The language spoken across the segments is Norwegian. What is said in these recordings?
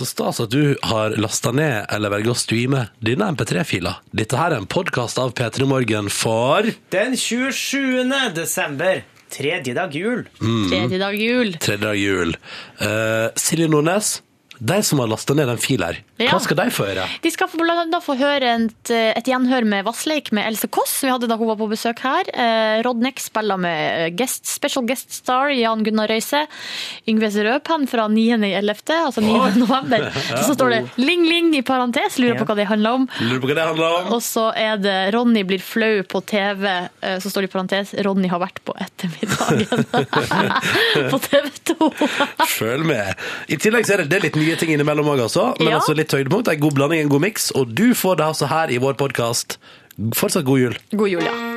Så stas at du har lasta ned eller velger å streame denne MP3-fila. Dette her er en podkast av P3 Morgen for Den 27. desember. Tredje dag jul. Tredje dag jul. tredje dag jul. Uh, Silje Nordnes, de som har lasta ned den fila her, Ja. hva skal de få høre? De skal bl.a. få høre et, et gjenhør med Vassleik med Else Kåss, som vi hadde da hun var på besøk her. Eh, Rodnek spiller med guest, special guest star Jan Gunnar Røise. Yngve Rødpenn fra 9.11., altså 9. november. Så står det Ling Ling i parentes, lurer på hva det handler om. Lurer på hva det handler om? Og så er det Ronny blir flau på TV, eh, så står det i parentes Ronny har vært på ettermiddagen. på TV 2. Følg med. I tillegg så er det, det er litt nye ting innimellom òg, altså. Men Ja. altså litt høydepunkt. En god blanding, en god miks. Og du får det altså her i vår podkast. Fortsatt god jul. God jul, ja.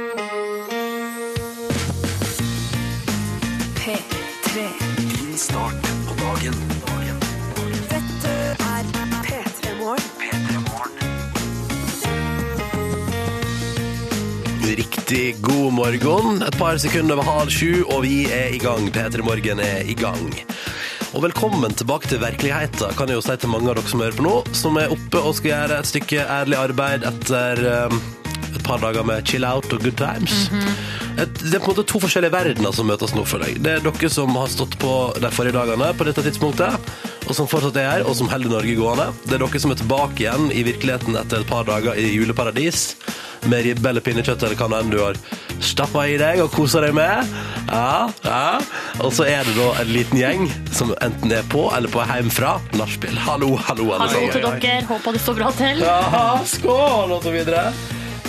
Riktig god morgen. Et par sekunder over halv sju, og vi er i gang. P3 Morgen er i gang. Og velkommen tilbake til virkeligheten, kan jeg jo si til mange av dere som hører på nå, som er oppe og skal gjøre et stykke ærlig arbeid etter um, et par dager med chill out og good times. et, det er på en måte to forskjellige verdener som møtes nå, føler jeg. Det er dere som har stått på de forrige dagene på dette tidspunktet, og som fortsatt er her, og som holder Norge gående. Det er dere som er tilbake igjen i virkeligheten etter et par dager i juleparadis med ribbe eller pinnekjøtt eller hva nå enn du har stappa i deg og kosa deg med. Ja, ja. Og så er det da en liten gjeng som enten er på eller på hjem fra nachspiel. Hallo, hallo, alle Hallo til dere, håper det står bra til. Ja, skål, og så videre.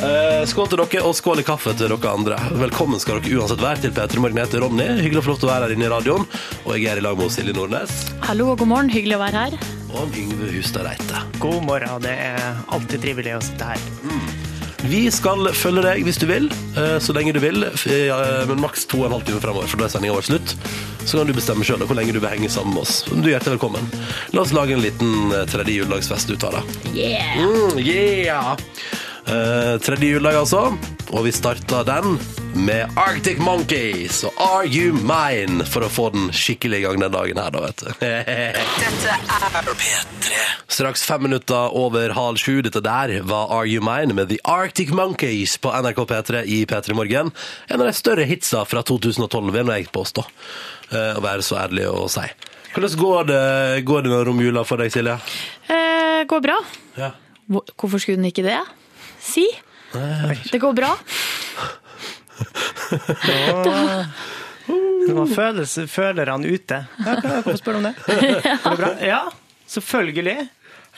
Eh, skål til dere, og skål i kaffe til dere andre. Velkommen skal dere uansett være til P3 Morgen. Jeg heter Ronny. Hyggelig å få lov til å være her inne i radioen. Og jeg er i lag med Silje Nordnes Hallo og god morgen, hyggelig å være her. og Yngve Hustad Reite. God morgen. Det er alltid trivelig å sitte her. Vi skal følge deg hvis du vil, eh, så lenge du vil, eh, men maks to og en halv time fremover, for da er sendinga vår slutt. Så kan du bestemme sjøl hvor lenge du vil henge sammen med oss. Du er hjertelig velkommen. La oss lage en liten tredje juledagsfest ut av det. Yeah! Mm, yeah! Eh, tredje juledag, altså. Og vi starta den med Arctic Monkeys og Are You Mine, for å få den skikkelig i gang den dagen her, da, vet du. Dette er P3. Straks fem minutter over halv sju. Dette der var Are You Mine med The Arctic Monkeys på NRK P3 i P3 Morgen. En av de større hitsa fra 2012, vil jeg påstå. Eh, Å være så ærlig å si. Hvordan går det, går det med romjula for deg, Silje? Eh, går bra. Ja. Hvorfor skulle den ikke det? Si. Det går bra. Nå føles, føler han ute. Ja, hvorfor spør du om det? Går det bra? Ja, selvfølgelig.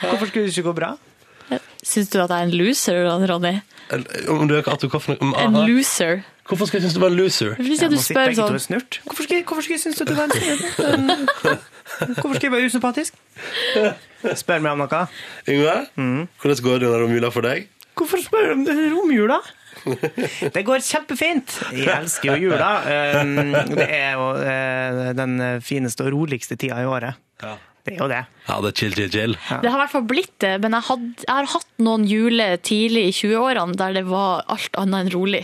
Hvorfor skulle det ikke gå bra? Syns du at jeg er en loser, Ronny? Om du, at du, hvorfor, En loser? hvorfor skal jeg synes du var en loser? Hvis jeg, du spør sånn. Hvorfor skulle, hvorfor skulle jeg synes at du var en Hvorfor skulle jeg være usympatisk? Spør meg om noe. Yngve, hvordan går det under romjula for deg? Hvorfor spør du om romjula? Det går kjempefint. Jeg elsker jo jula. Um, Det er jo eh, den fineste og roligste tida i året. Ja. Det er jo det. Ja, det er chill, chill, chill. Det har i hvert fall blitt det, men jeg, had, jeg har hatt noen juler tidlig i 20-årene der det var alt annet enn rolig.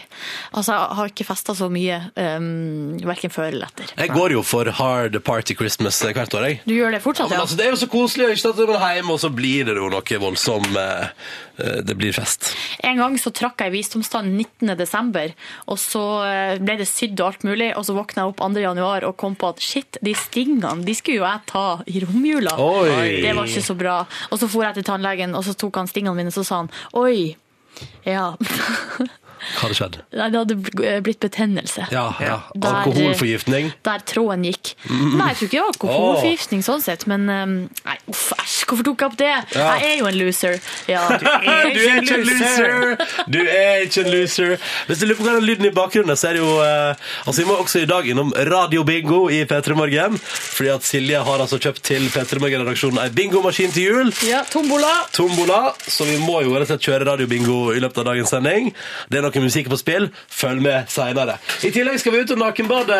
Altså, jeg har ikke festa så mye, um, verken før eller etter. Jeg går jo for hard party Christmas hvert år, jeg. Du gjør det Ja, fortsatt, men ja? altså, det er jo så koselig ikke sant, er hjemme, og så blir det jo noe voldsomt eh, eh, Det blir fest. En gang så trakk jeg i visdomstann 19. desember, og så eh, ble det sydd og alt mulig, og så våkna jeg opp 2. januar og kom på at shit, de stingene, de skulle jo jeg ta i romjula. Oi. Det var ikke så bra. Og så for jeg til tannlegen, og så tok han stingene mine, og så sa han oi. Ja. Hva hadde skjedd? Nei, det hadde blitt betennelse. Ja, ja. Der- Alkoholforgiftning. Der tråden gikk. Nei, jeg tror ikke det var alkoholforgiftning sånn sett, men um, Nei, uff, æsj, hvorfor tok jeg opp det? Ja. Jeg er jo en loser. Ja. Du er ikke en loser! Du er ikke en loser. Hvis du lurer på hva den lyden i bakgrunnen, så er det jo eh, Altså, Vi må også i dag innom radiobingo i P3 Morgen. Fordi at Silje har altså kjøpt til P3 Morgen-redaksjonen ei bingomaskin til jul. ja, tombola. Tombola, så vi må jo rett og slett kjøre radiobingo i løpet av dagens sending. Det er noe musikk på spill. Følg med seinere. I tillegg skal vi ut og nakenbade.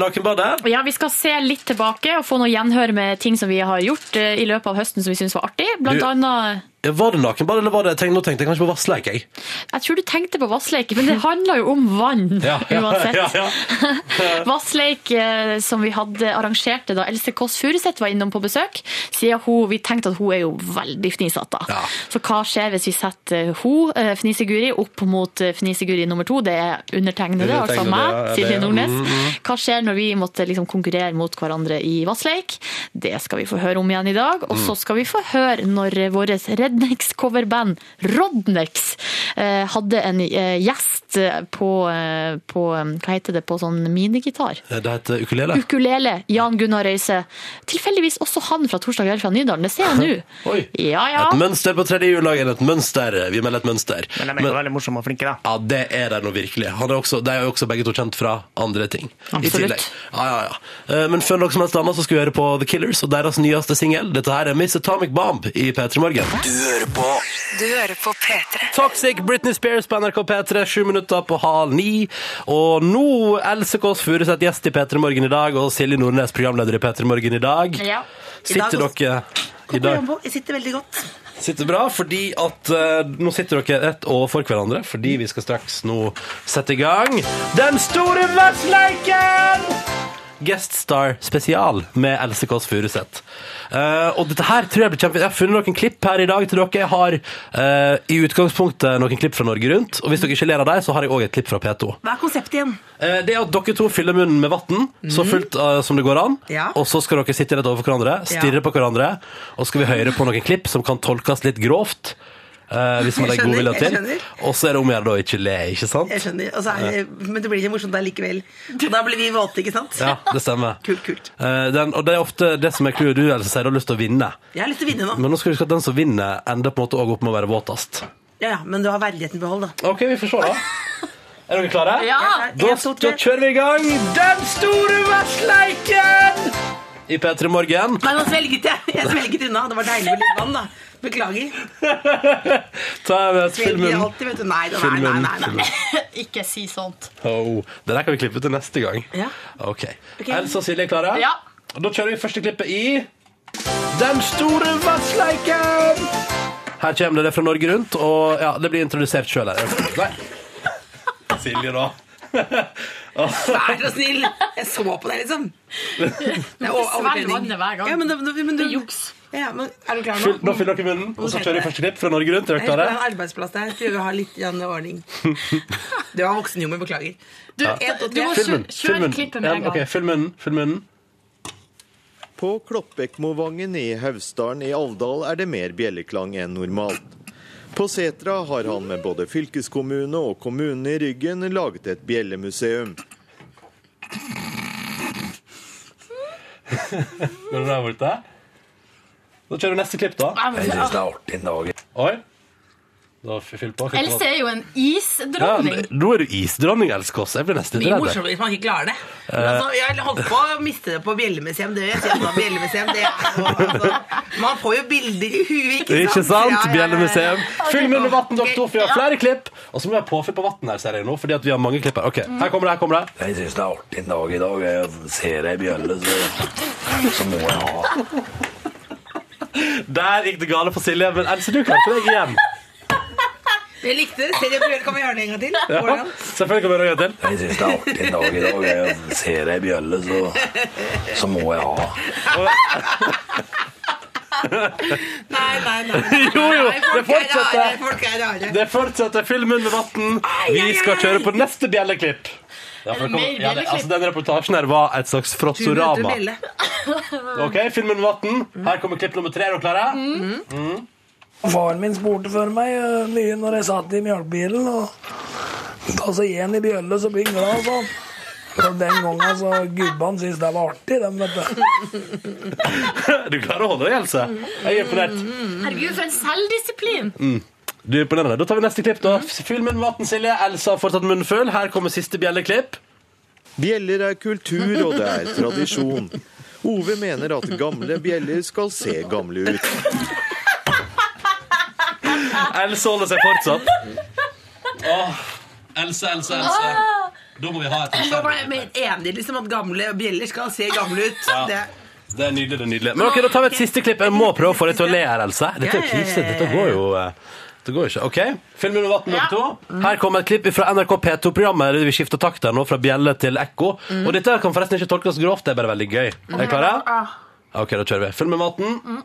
nakenbade. Ja, Vi skal se litt tilbake og få noe gjenhør med ting som vi har gjort eh, i løpet av høsten som vi syns var artig. Blant Du- annet Var det nakenbad, eller var det tenk, Nå tenkte jeg kanskje på vassleik, jeg. Jeg tror du tenkte på vassleik, men det handler jo om vann uansett. ja, ja. Vassleik eh, som vi hadde arrangerte da Else Kåss Furuseth var innom på besøk, siden hun, vi tenkte at hun er jo veldig fnisete. Ja. Så hva skjer hvis vi setter hun, eh, Fniseguri, opp mot eh, Fniseguri nummer to? Det er undertegnede, altså meg, Silje Nordnes. mm, Hva skjer når vi måtte liksom konkurrere mot hverandre i vassleik? Det skal vi få høre om igjen i dag. Og Mm. så skal vi få høre når vårt Rednex-coverband Rodnex eh, hadde en eh, gjest på, eh, på Hva heter det? På sånn minigitar. Det heter ukulele. Ukulele. Jan Gunnar Røise. Tilfeldigvis også han fra Torsdag kveld fra Nydalen. Det ser jeg nå. Oi. Ja, ja. Et mønster på tredje juledagen. Et mønster. Vi melder et mønster. Men de er jo veldig morsomme og flinke, da. Ja, det er de nå virkelig. Han er også, de er jo også begge to kjent fra andre ting. Absolutt. Ja, ja, ja. Eh, Men før noe som helst annet så skal vi høre på The Killers og deres nyeste singel. Dette her er Miss Atomic Bomb i P3 Morgen. Hører på Du hører på P3. Toxic Britney Spears på NRK P3, sju minutter på halv ni. Og nå Else Kåss Furuseth gjest i P3 Morgen i dag, og Silje Nordnes programleder i P3 Morgen i dag. Ja. Sitter I dag dere i dag? Jeg sitter veldig godt. Sitter bra, fordi at uh, nå sitter dere rett overfor hverandre, fordi vi skal straks nå sette i gang Den store vertsleiken! Guest Star spesial med Else Kåss Furuseth. Uh, og dette her tror jeg blir kjempe... Jeg har funnet noen klipp her i dag til dere. Jeg har uh, i utgangspunktet noen klipp fra Norge Rundt. Og hvis dere ikke ler av dem, så har jeg òg et klipp fra P2. Hva er konseptet igjen? Uh, Det er at dere to fyller munnen med vann, så fullt eh, som det går an. Ja. Og så skal dere sitte rett overfor hverandre, stirre på hverandre, og så skal vi høre på noen klipp som kan tolkes litt grovt. Eh, hvis man Jeg legger god vilje skjønner, jeg til. skjønner. Og så er det om å gjøre da å ikke le, ikke sant? Jeg skjønner. Og så er det, men det blir ikke morsomt der likevel. Og da blir vi våte, ikke sant? Ja, det stemmer. Kult, kult. Eh, Den, og det er ofte det som er clouet. Du Else, sier du har lyst til å vinne. Jeg har lyst til å vinne nå. Men nå skal vi huske at den som vinner, ender på en måte også opp med å være våtest. Ja, ja, men du har verdigheten i behold, da. OK, vi får se, da. Er dere klare? Ja. Da, En, to, da tre. kjører vi i gang Den store vertsleiken! I P3 Morgen. Nei, nå svelget jeg. Jeg svelget unna. Det var deilig med litt vann, da. Beklager. Ta med Svelger filmen. alltid, vet du. Nei, da, nei, Filmen, nei, nei, nei. filmen. Ikke si sånt. Oh, det der kan vi klippe til neste gang. Ja. Ok. Else og Silje er klare? Ja. Og da kjører vi første klippet i Den store vassleiken! Her kommer det, det fra Norge Rundt, og ja, det blir introdusert sjøl her. Nei. Silje, da. Vær så snill! Jeg så på deg, liksom. Det er Svelg vannet hver gang. Ja, men, da- men, Det er juks. Ja, men, er du klar nå? Fyll, nå fyller dere munnen, og så kjører vi første klipp fra Norge Rundt. Er dere klare? en arbeidsplass der. Prøver å ha litt ordning. Det var voksenhumor, beklager. Du, En, to, du må kjøre, kjør klippet med en gang. Okay, fyll munnen. Fyll munnen. På Kloppbekkmovangen i Hausdalen i Alvdal er det mer bjelleklang enn normalt. På Setra har han med både fylkeskommune og kommune i ryggen laget et bjellemuseum. Går det bra borte? Da kjører vi neste klipp, da. Jeg syns det er artig en dag. Oi. Da på. Else er jo en Ja, isdronning. nå er du isdronning, Else Kåss. Jeg blir nesten litt redd. morsomt hvis man ikke klarer det. Altså, jeg holdt på å miste det på Bjellemuseum. Det jeg sier, da, Bjellemuseum, det er jo altså, Man får jo bilder i huet, ikke sant? Ikke sant? Ja, ja, ja, ja. Bjellemuseum. Fyll munnen med vann, doktor, for vi har flere klipp. Og så må vi ha påfyll på vann her, ser jeg nå, fordi at vi har mange klipp her. Ok, her kommer det, her kommer det. Jeg syns det er artig en dag i dag. Jeg ser ei bjølle, så, så må jeg ha. Der gikk det gale for Silje, men Else, du klarte deg igjen. Jeg likte det. Serien jeg, kan vi gjøre det en gang til? Ja, selvfølgelig kan vi gjøre det til. Jeg syns det er artig en dag i dag. Jeg ser ei bjølle, så, så må jeg ha. Nei, nei, nei. Jo, jo, det er fortsetter. er. Det fortsetter. Fyll munnen med vann. Vi skal kjøre på neste bjelleklipp. Ja, kom- ja, det, altså, den reportasjen her var et slags Du frotsorama. Ok, Fyll munnen med vann. Her kommer klipp nummer tre. Er dere klare? Faren min spurte for meg eh, mye når jeg satt i melkebilen. Og da så en i bjølle, så blir han sånn. Og den gangen så gubbene syntes det var artig, dem, vet du. Du klarer å holde deg, Else. Jeg er imponert. Herregud, for en selvdisiplin. Du er imponerende. Da tar vi neste klipp. da Fyll munnen med vann, Silje. Elsa har fortsatt munnen full. Her kommer siste bjelleklipp. Bjeller er kultur, og det er tradisjon. Ove mener at gamle bjeller skal se gamle ut. Else holder seg fortsatt. Åh, Else, Else, Else. Da må vi ha et Så var jeg mer enig liksom, at gamle bjeller skal se gamle ut. Ja. Det, Det er nydelig. det er nydelig Men ok, da tar vi et siste klipp. Jeg må prøve å få deg til å le her, Else. Dette er ja, krise. Dette går jo eh, det går ikke. OK, film under vann, nummer to. Her kommer et klipp fra NRK P2-programmet. Vi skifter takt her nå, fra bjelle til ekko. Og dette kan forresten ikke tolkes grovt, det er bare veldig gøy. Er dere klare? OK, da kjører vi. Film med maten.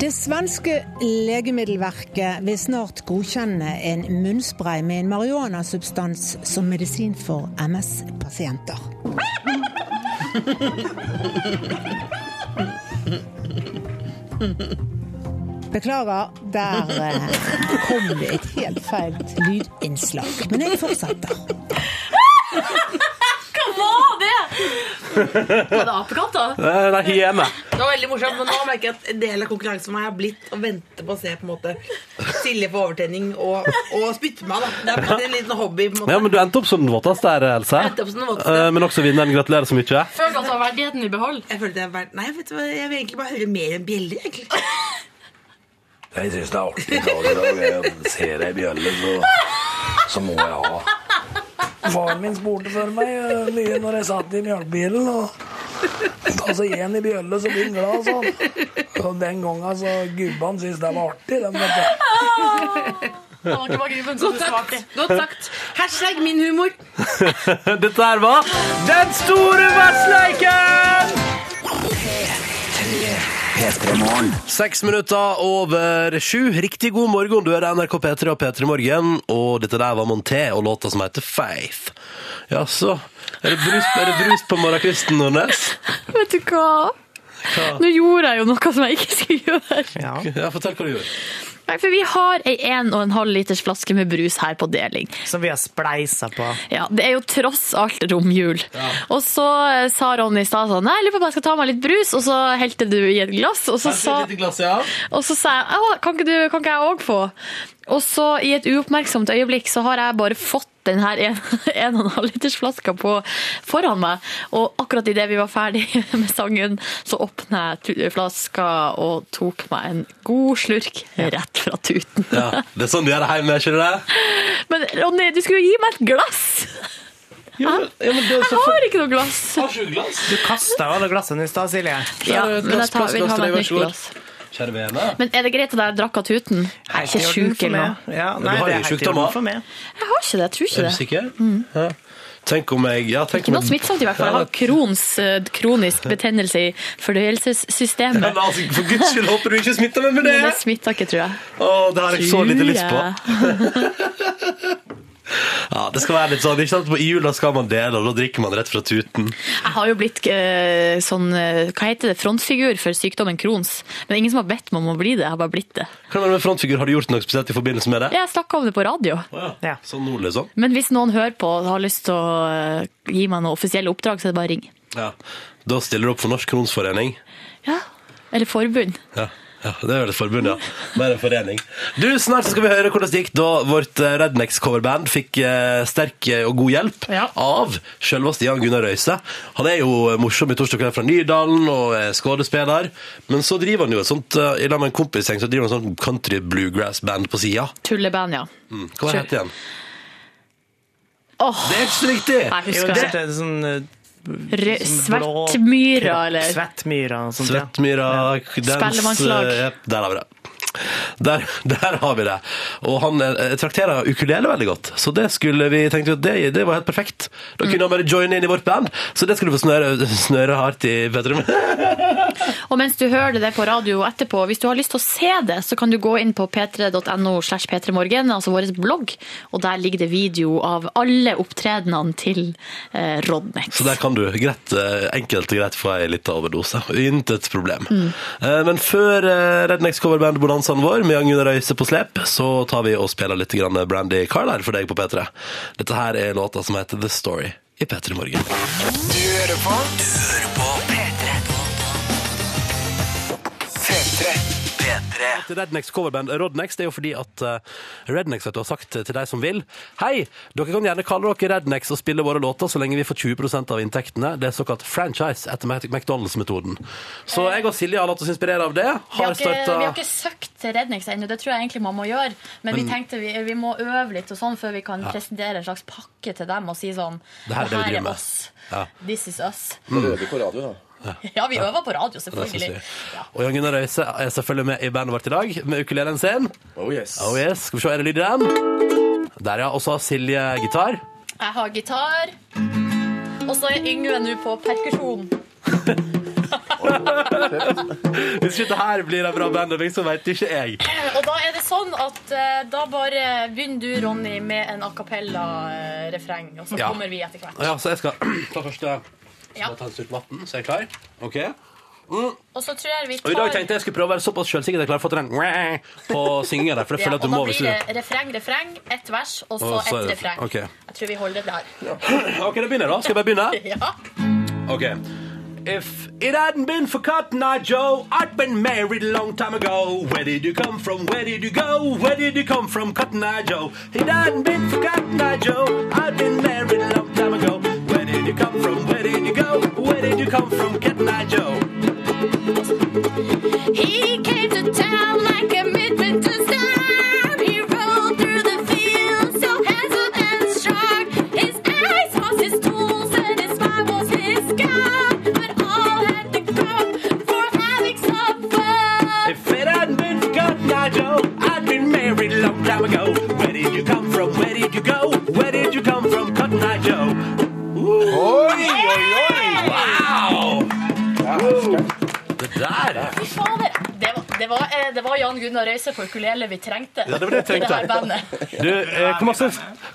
Det svenske legemiddelverket vil snart godkjenne en munnspray med en marihuanasubstans som medisin for MS-pasienter. Beklager, der eh, kom det et helt feil lydinnslag. Men jeg fortsetter. Hva var det? Var det apekatter? Det er hyene. Det var veldig morsomt, men nå merker jeg at en del av konkurransen for meg har blitt å vente på å se på en måte Silje få overtenning og, og spytte meg. da. Det har blitt en liten hobby. på en måte. Ja, men Du endte opp som den våteste her, Else. Jeg endte opp som den våteste. Eh, Men også vinneren. Gratulerer så mye. Føler du at du har verdigheten i behold? Jeg følte jeg var... Nei, vet du hva, jeg vil egentlig bare høre mer enn bjeller. egentlig. Jeg syns det er artig dag i dag. Jeg ser ei bjelle, så, så må jeg ha. Faren min spurte for meg eh, mye når jeg satt i mjølkebilen. Og seg en i bjølle, så blir han glad, sa. Og den gangen så gubbene syntes det var artig. De, vet du. Det var ikke bare gruppen som Godt sagt. Godt sagt. Hashtag min humor. Dette her var Den store vassleiken! Seks minutter over sju. Riktig god morgen. Du er NRK P3 og P3 Morgen. Og dette der var Monté og låta som heter Faith. Jaså. Er det brus, er det brus på morgenkvisten, Nordnes? Vet du hva? Nå gjorde jeg jo noe som jeg ikke skulle gjøre. Ja. Ja, fortell hva du gjorde. Nei, for vi har ei 1,5 liters flaske med brus her på deling. Som vi har spleisa på. Ja, Det er jo tross alt romjul. Og så eh, sa Ronny i stad sånn Nei, jeg lurer på om jeg skal ta meg litt brus, og så helte du i et glass. Og så sa, Et glass, ja. og så sa jeg kan ikke, du, kan ikke jeg òg få? Og så i et uoppmerksomt øyeblikk så har jeg bare fått den her 1,5 liters flaska på foran meg. Og akkurat idet vi var ferdig med sangen, så åpna jeg flaska og tok meg en god slurk rett fra tuten. ja. Det er sånn du gjør det hjemme, ikke det? Men Ronny, du skulle jo gi meg et glass! Ja, men, ja, Jeg har ikke noe glass. Har ikke du glass? Du kasta alle glassene i stad, Silje. Ja, men jeg tar, vil ha meg et nytt glass. Kjære vene. Men er det greit at jeg drakk av tuten? Jeg er ikke sjuk eller noe. Ja, du har det jo er sykdommer. Jeg har ikke det, jeg tror Er ikke du det. sikker? Ja. Tenk om jeg ja, tenk Ikke noe smittsomt i hvert fall. Jeg har krons, eh, kronisk betennelse i fordøyelsessystemet. Ja, altså, for guds skyld håper du ikke smitter meg med det! Men det smitter ikke, tror jeg. Å, det har jeg så lite lyst på. Ja, det skal være litt sånn, ikke sant? I jula skal man dele, og da drikker man rett fra tuten. Jeg har jo blitt eh, sånn eh, Hva heter det? Frontfigur for sykdommen Crohns. Men det er ingen som har bedt meg om å bli det. Jeg har bare blitt det. Hva er det med frontfigur? Har du gjort noe spesielt i forbindelse med det? Jeg snakka om det på radio. Oh, ja. Ja. Sånn nå, liksom? Men hvis noen hører på og har lyst til å eh, gi meg noe offisielle oppdrag, så er det bare å ringe. Ja. Da stiller du opp for Norsk Kronsforening? Ja. Eller forbund. Ja. Ja, Det er vel et forbund, ja. Mer en forening. Du, Snart skal vi høre hvordan det gikk da vårt eh, Rednex-coverband fikk eh, sterk eh, og god hjelp Ja. av selveste Jan Gunnar Røise. Han er jo morsom i Torsdag kveld fra Nydalen og er skuespiller. Men så driver han jo et sånt i lag med en kompisgjeng så driver han et sånt country bluegrass-band på sida. Tulleband, ja. Mm. Hva heter det igjen? Oh. Det er ikke så viktig! jeg husker det det. Er sånn Svettmyra, eller Svettmyra. Svettmyra, dans Spellemannslag. eh, Der har vi det. Der, der har vi det. Og han eh, trakterer ukulele veldig godt, så det skulle vi tenkte at det, det var helt perfekt. Da kunne han bare joine inn i vårt band, så det skulle du få snøre, snøre hardt i Petrum. Og mens du hører det på radio etterpå, hvis du har lyst til å se det, så kan du gå inn på p3.no slash p3morgen, altså vår blogg, og der ligger det video av alle opptredenene til eh, Rodnex. Så der kan du greit, eh, enkelt og greit få ei lita overdose. Intet problem. Eh, Men før eh, Rednex coverband-bonanzaen vår med Agnar Røise på slep, så tar vi og spiller litt Brandy Carlisle for deg på P3. Dette her er låta som heter The Story i P3 Morgen. Du hører på Du hører på P3 Til Rednex coverband Rodnex, det er jo fordi at eh, Rednex vet du, har sagt til deg som vil Hei, dere kan gjerne kalle dere Rednex og spille våre låter så lenge vi får 20% av inntektene. Det er såkalt franchise etter McDonald's-metoden. Så jeg og Silje har latt oss inspirere av det. Vi har, Har ikke, vi har ikke søkt til Rednex ennå, det tror jeg egentlig man må gjøre. Men, vi tenkte vi, vi må øve litt og sånn før vi kan presentere en slags pakke til dem og si sånn Det her er det vi "Det driver med." oss. Ja. This is us. Mm. vi på radio, da. Ja, vi øver på radio, selvfølgelig. Ja. Og Jan Gunnar Røise er selvfølgelig med i bandet vårt i dag, med ukulelen sin. Oh yes. Oh yes. Skal vi se, er det lyd i den? Der, ja. Og så har Silje gitar. Jeg har gitar. Og så er Yngve nå på perkusjon. Hvis ikke det her blir en bra bandøving, så vet ikke jeg. Og da er det sånn at eh, da bare begynner du, Ronny, med en a cappella-refreng, og så Ja. kommer vi etter hvert. Ja, så jeg skal ta første Ja. Ta en ut matten, så er jeg klar. Ok. Og så tror jeg vi tar... Og i dag tenkte jeg skulle prøve å være såpass selvsikker at jeg klarer å få til den på syngingen der, for jeg ja, føler at du da må hvis blir det refreng, refreng, ett vers, og så Og så ett det- refreng. ok. Jeg tror vi holder det der. OK, da begynner jeg, da. Skal jeg bare begynne? Ja. Ok. If it hadn't been for Cotton Eye Joe, I'd been married a long time ago. Where did you come from? Where did you go? Where did you come from, Cotton Eye Joe? If it hadn't been for Cotton Eye Joe, I'd been married a long time ago. Where did you come from? Where did come from, Eye Joe? He came var, Jan Gunnar Røise på ukulele vi trengte Ja, det var det jeg i det her bandet. Du, eh, hvor, masse,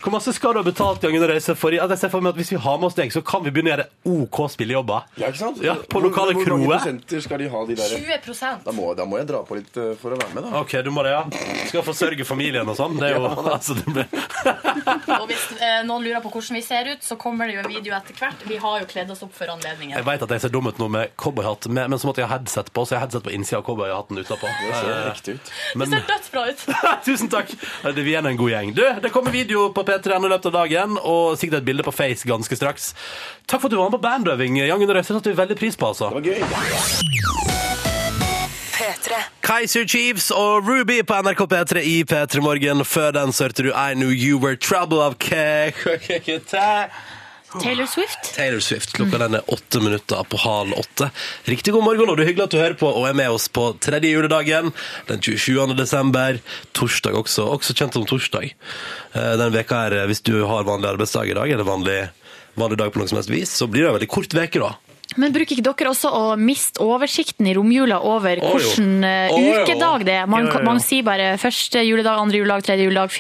hvor masse skal du ha betalt Jan Gunnar Reise for? At jeg ser for meg at Hvis vi har med oss deg, så kan vi begynne å gjøre OK spillejobber. Ja, ikke sant? Ja, på Hvor- lokale Hvor mange kroer. prosenter skal de ha, de der? 20% Da må, da må jeg dra på litt eh, for å være med, da. OK, du må det, ja. Skal forsørge familien og sånn. Det er jo altså, det blir... Og hvis eh, noen lurer på hvordan vi ser ut, så kommer det jo en video etter hvert. Vi har jo kledd oss opp for anledningen. Jeg vet at jeg ser dum ut nå med cowboyhatt, men men så måtte jeg ha headset på, så jeg har headset på innsida av cowboyhatten utapå. Det ser Eh, riktig ut. Men Det ser dødsbra ut. Tusen takk! Det Vi er en god gjeng. Du, Det kommer video på P3 i løpet av dagen, og sikkert et bilde på Face ganske straks. Takk for at du var med på bandøving. Jan Gunnar Reise satte vi veldig pris på, altså. Det var gøy. P3. Kaiser Chiefs og Ruby på NRK P3 i P3 Morgen. Før den så hørte du I Knew You Were Trouble of K... Taylor Swift. Taylor Swift. Klokka den er åtte minutter på halv åtte. Riktig god morgen, og det er hyggelig at du hører på og er med oss på tredje juledagen den 27. desember. Torsdag også, også kjent som torsdag. Eh, Den veka her, hvis du har vanlig arbeidsdag i dag, eller vanlig, vanlig dag på noe som helst vis, så blir det en veldig kort veke da. Men bruker ikke dere også å miste oversikten i romjula over Å, jo. hvilken eh, Å, jo. ukedag det er? Man, Jo, jo, jo. man sier bare første juledag, andre juledag, tredje juledag,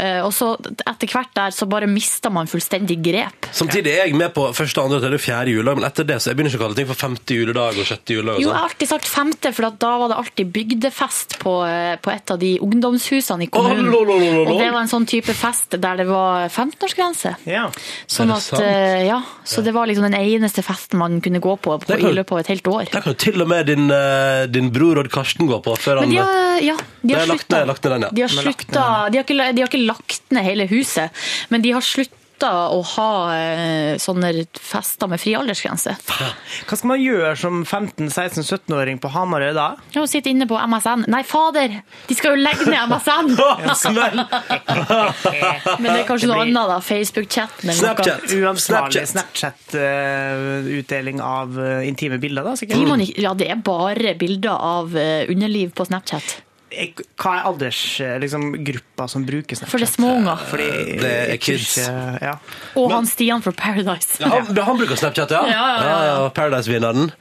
eh, og så etter hvert der så bare mister man fullstendig grep. Samtidig er jeg med på første, andre, tredje, fjerde juledag, men etter det så jeg begynner ikke å kalle ting for femte juledag og sjette juledag. og Jo, Og jeg har sånn. alltid sagt femte, for at da var det alltid bygdefest på, eh, på et av de ungdomshusene i kommunen. Å, lo, lo, lo, lo, lo. Og det var en sånn type fest der det var 15-årsgrense. Ja. Sånn Er det at, sant? eh, ja, så det var liksom den eneste festen man kunne gå på, på kan- i løpet av et helt år. Det kan jo til og med din, eh, din bror Odd Karsten gå på før han de har, ja, de har slutta. De har, de, har ikke, de har ikke lagt ned hele huset, men de har slutta å ha eh, sånne fester med fri aldersgrense. Hva skal man gjøre som 15-16-17-åring på Hamarøy da? Ja, og sitte inne på MSN. Nei, fader! De skal jo legge ned MSN! Men det er kanskje Det noe annet, da. Facebook-chat. Snapchat. Uansvarlig. Snapchat-utdeling av eh, intime bilder, da, sikkert. Ja, det er bare bilder av eh, underliv på Snapchat. Jeg- Hva er aldersgruppa liksom, som bruker Snapchat? For det er små unger. Fordi Det er kids. ikke- Ja. Og han Stian fra Paradise. Ja, han, han bruker Snapchat, ja? Ja, ja, ja. Paradise-vinneren.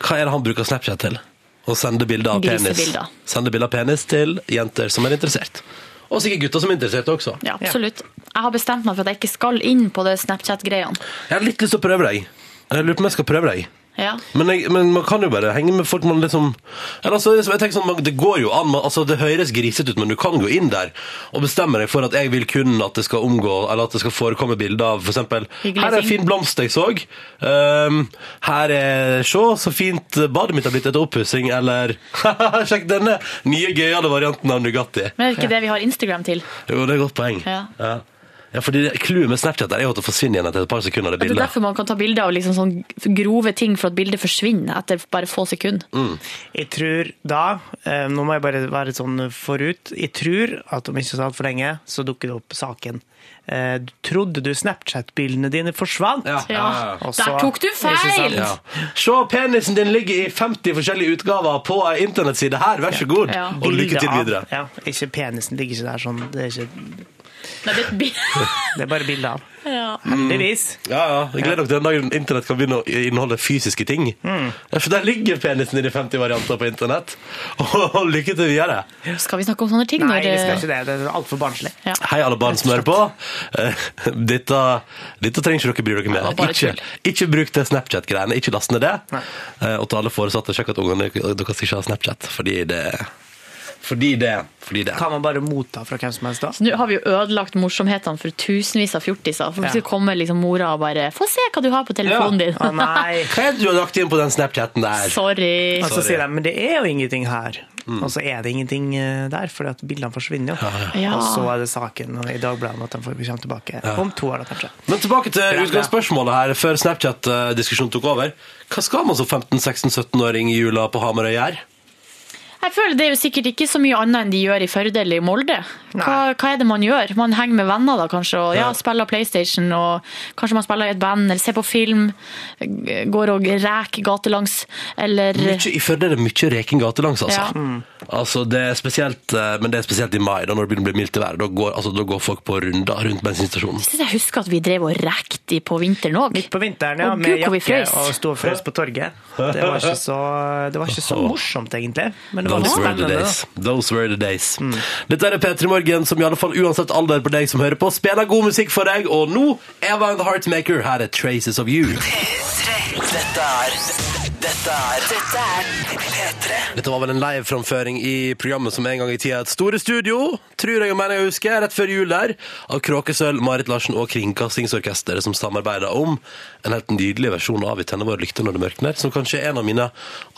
Hva er det han bruker Snapchat til? Å sende bilder av penis. Sende bilder av penis til jenter som er interessert. Og sikkert gutter som er interessert også. Ja, absolutt. Jeg har bestemt meg for at jeg ikke skal inn på det Snapchat-greiene. Jeg har litt lyst til å prøve deg. Jeg lurer på om jeg skal prøve deg. Ja. Men, jeg, men man kan jo bare henge med folk man liksom eller altså, jeg tenker sånn, Det går jo an, man- altså det høres grisete ut, men du kan gå inn der og bestemme deg for at jeg vil kun at det skal omgå, eller at det skal forekomme bilder av eksempel, Her er en fin blomst jeg så. Um, her er Se, så fint badet mitt har blitt etter oppussing. Eller Sjekk denne nye, gøyale varianten av Nugatti. Men er det ikke det vi har Instagram til? Jo, det er et godt poeng. Ja. Ja. Ja, fordi Clouet med Snapchat er jo at det forsvinner igjen etter et par sekunder. det Det er bildet. derfor man kan ta bilde av liksom sånn grove ting for at bildet forsvinner etter bare få sekunder. Mm. Jeg tror da, eh, nå må jeg bare være sånn forut, jeg tror at om ikke så altfor lenge, så dukker det opp saken. Eh, Trodde du Snapchat-bildene dine forsvant? Ja. Ja. Også, Der tok du feil! Ja. Se, penisen din ligger i 50 forskjellige utgaver på ei internettside her, vær så god! Ja. Og lykke til av- videre. Ja, ikke penisen ligger ikke der sånn, det er, ikke, Nei, det er det er bare bilder av. Ja. Heldigvis. Ja, ja. Jeg gleder dere til den dagen internett kan begynne å inneholde fysiske ting. Mm. For der ligger penisen i de 50 varianter på internett. Og lykke til videre. Skal vi snakke om sånne ting? Nei, når, vi skal ikke det. Det er altfor barnslig. Ja. Hei, alle barn som hører på. Eh, Dette, dette trenger ikke dere bry dere med. Ikke, ikke bruk det Snapchat-greiene. Ikke last ned det. Nei. Eh, Og til alle foresatte, sjekk at ungene dere skal ikke ha Snapchat. Fordi det Fordi det. Fordi det. Kan man bare motta fra hvem som helst da? Så nå har vi jo ødelagt morsomhetene for tusenvis av fjortiser. For Ja. kommer liksom mora og bare 'Få se hva du har på telefonen din'. Å nei. Hva er det du har lagt inn på den Snapchaten der? Sorry. Og så sier de, men det er jo ingenting her. Og så er det ingenting eh, der, fordi at bildene forsvinner jo. Ja. Og så er det saken i Dagbladet om at de får komme tilbake om to år, da, kanskje. Men tilbake til utgangsspørsmålet her, før Snapchat-diskusjonen tok over. Hva skal man som 15-16-17-åring i jula på Hamarøy gjøre? Jeg føler Det er jo sikkert ikke så mye annet enn de gjør i Førde eller i Molde. Hva, hva er det man gjør? Man henger med venner da, kanskje, og ja, spiller PlayStation, og kanskje man spiller i et band, eller ser på film, går og reker gatelangs, eller Mykje, I Førde er det mye reking gatelangs, altså. Ja. Altså det er spesielt, eh, men det er spesielt i mai, da når det begynner å bli mildt i været. Da går, altså, da går folk på runder rundt bensinstasjonen. Jeg synes jeg husker at vi drev og rekte på vinteren òg. Midt på vinteren, ja, med Gud, vi jakke frøs. og sto og frøs på torget. Det var ikke så, det var ikke så morsomt, egentlig. Men det var Those were the spennende. days. Those were the days. Dette er P3 Morgen, som i alle fall uansett alder på deg som hører på, spiller god musikk for deg. Og nå, Eva and the Heartmaker, her er Traces of You. Dette er Dette er Dette er P3. Dette var vel en live-framføring i programmet som en gang i tida het Store Studio, tror jeg og mener jeg husker, rett før jul der, av Kråkesølv, Marit Larsen og Kringkastingsorkesteret som samarbeider om en helt nydelig versjon av Vi tenner våre lykter når det mørkner, som kanskje er en av mine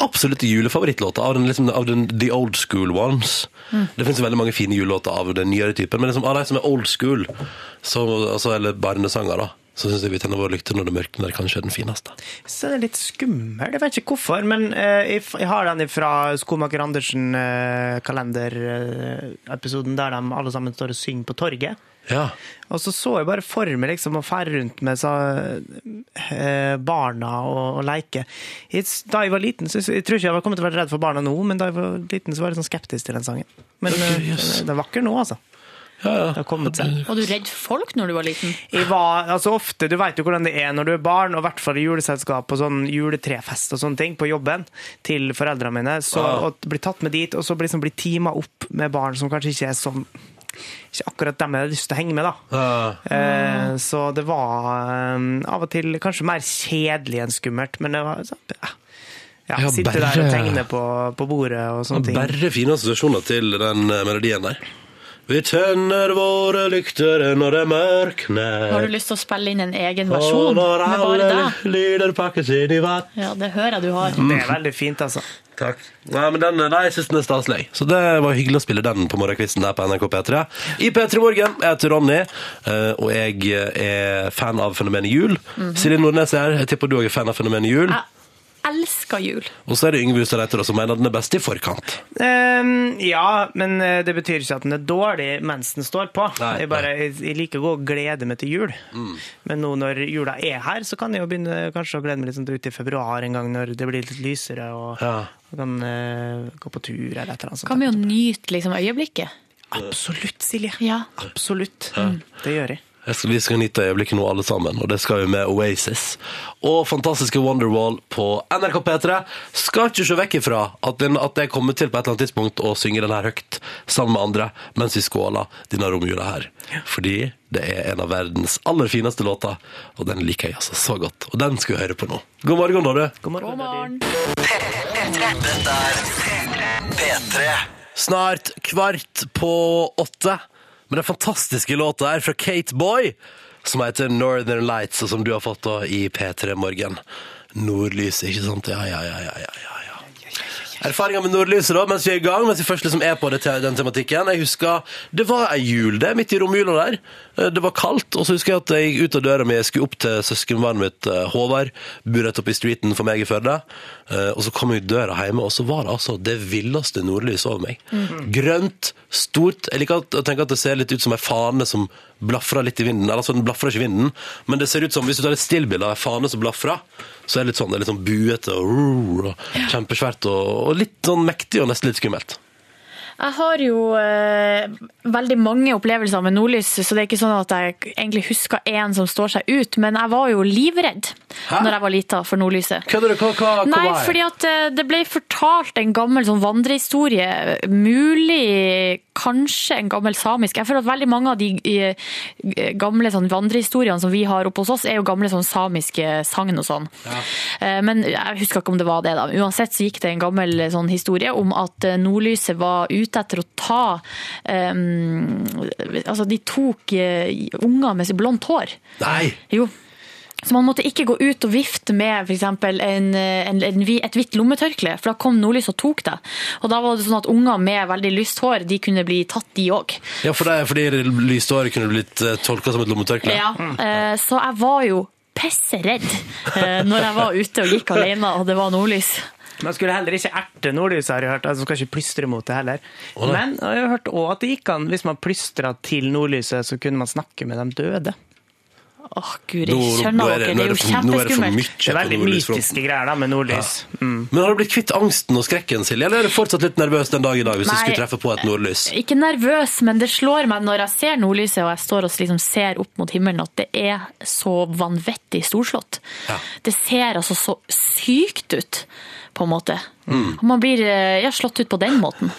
absolutte julefavorittlåter, av, den, liksom, av den, the old school ones. Det finnes veldig mange fine julelåter av den nyere typen, men liksom, av de som er old school, så, altså, eller barnesanger da, så synes jeg Vi tenner våre lykter når det mørkner kanskje er den fineste. Så er det litt skummel. Jeg vet ikke hvorfor, men eh, jeg, har den fra Skomaker Andersen-kalenderepisoden der de alle sammen står og synger på torget. Ja. Og så så jeg bare for meg liksom å ferde rundt med så, eh, barna og, og leke. Jeg, da jeg var liten, så jeg tror ikke jeg var kommet til å være redd for barna nå, men da jeg var liten så var jeg sånn skeptisk til den sangen. Men Ok, eh, yes. den er vakker nå, altså. Ja, ja. Det har kommet seg. Var du redd folk når du var liten? Jeg var, altså ofte, Du vet jo hvordan det er når du er barn, og i hvert fall i juleselskap og sånn juletrefest og sånne ting på jobben til foreldrene mine. Så ja. å bli tatt med dit, og så bli, liksom, bli teama opp med barn som kanskje ikke er sånn Ikke akkurat dem jeg har lyst til å henge med, da. Ja. Eh, så det var eh, av og til kanskje mer kjedelig enn skummelt, men det var sånn, ja. Ja, Ja, Sitte der og tegne på, på bordet og sånne ting. Bare fine assosiasjoner til den eh, melodien der. Vi tenner våre lykter når det mørkner. Har du lyst til å spille inn en egen versjon med bare alle deg? lyder pakkes inn i vatt. Ja, det hører jeg du har. Det er veldig fint, altså. Takk. Nei, men den, nei, jeg synes den er staselig. Så det var hyggelig å spille den på morgenkvisten der på NRK P3. I P3 Morgen. Jeg heter Ronny, eh, og jeg er fan av fenomenet jul. Silje Nordnes er her. Jeg tipper du også er fan av fenomenet jul. Jeg elsker jul. Og så er det Yngve Hustad Reiter som mener den er best i forkant. Um, ja, men eh, det betyr ikke at den er dårlig mens den står på. Nei, jeg, bare, jeg, liker å gå og glede meg til jul. Men nå når jula er her, så kan jeg jo begynne kanskje å glede meg litt sånn ut i februar en gang når det blir litt lysere og, Ja. kan uh, gå på tur eller et eller annet Kan vi jo nyte liksom, øyeblikket? Absolutt, Silje. Ja. Absolutt. Det gjør jeg. Skal, vi skal nyte øyeblikket nå alle sammen, og det skal vi med Oasis. Og fantastiske Wonderwall på NRK P3. Skal ikke se vekk ifra at, den, at jeg kommer til på et eller annet tidspunkt å synge den her høyt sammen med andre mens vi skåler denne romjula her. Fordi det er en av verdens aller fineste låter, og den liker jeg altså så godt. Og den skal vi høre på nå. God morgen, da, du. God morgen. God morgen. Er P3. Snart kvart på åtte. Med den fantastiske låta her fra Kate Boy, som heter Northern Lights, og som du har fått da i P3 Morgen. Nordlys, ikke sant? Ja, ja, ja, ja, ja. Erfaringer med nordlyset da, mens vi er i gang, mens vi først liksom er på det, den tematikken. Jeg husker, det var ei jul det, midt i romjula der. Eh, Det var kaldt, og så husker jeg at jeg gikk ut av døra mi, jeg skulle opp til søskenbarnet mitt, eh, Håvard, bor rett oppe i streeten for meg i Førde. Eh, Og så kom jeg ut døra hjemme, og så var det altså det villeste nordlyset over meg. Grønt, stort. Jeg liker å tenke at det ser litt ut som ei fane som blafrer litt i vinden. Eller altså, den blafrer ikke i vinden, men det ser ut som, hvis du tar et stillbilde av ei fane som blafrer, så er det litt sånn, det er litt sånn buete og, og kjempesvært og, og litt sånn mektig og nesten litt skummelt. Jeg har jo eh, veldig mange opplevelser med nordlys, så det er ikke sånn at jeg egentlig husker én som står seg ut, men jeg var jo livredd Hæ? når jeg var lita for nordlyset. Kødder du? Hva, hva, hva Nei, var fordi at eh, det ble fortalt en gammel sånn vandrehistorie, mulig kanskje en gammel samisk. Jeg føler at veldig mange av de eh, gamle sånn vandrehistoriene som vi har oppe hos oss, er jo gamle sånn samiske sagn og sånn. Eh, Men jeg husker ikke om det var det da. Uansett så gikk det en gammel eh, sånn historie om at eh, nordlyset var ute etter å ta um, Altså, de tok uh, unger med blondt hår. Nei! Jo. Så man måtte ikke gå ut og vifte med hvi- et hvitt lommetørkle, for da kom nordlys og tok det. Og da var det sånn at unger med veldig lyst hår, de kunne bli tatt de òg. Ja, for det, fordi lyst hår kunne blitt uh, tolka som et lommetørkle. Ja, eh, så jeg var jo pisseredd eh, når jeg var ute og gikk alene og det var nordlys. Man skulle heller ikke erte nordlyset, har jeg hørt. Altså, man skal ikke plystre mot det heller. Men jeg har hørt også at det gikk an, hvis man plystra til nordlyset, så kunne man snakke med de døde. Åh, guri, Nå- nå skjønner er det- dere, nå det er jo er kjempeskummelt. Det er veldig mytiske greier da, med nordlys. Mm. Men har du blitt kvitt angsten og skrekken, Silje? Eller er du fortsatt litt nervøs den dag i dag hvis du skulle treffe på et nordlys? Ikke nervøs, men det slår meg når jeg ser nordlyset og jeg står og liksom ser opp mot himmelen, at det er så vanvittig storslått. Ja. Det ser altså så sykt ut, på en måte. Mm. Man blir eh, ja, slått ut på den måten.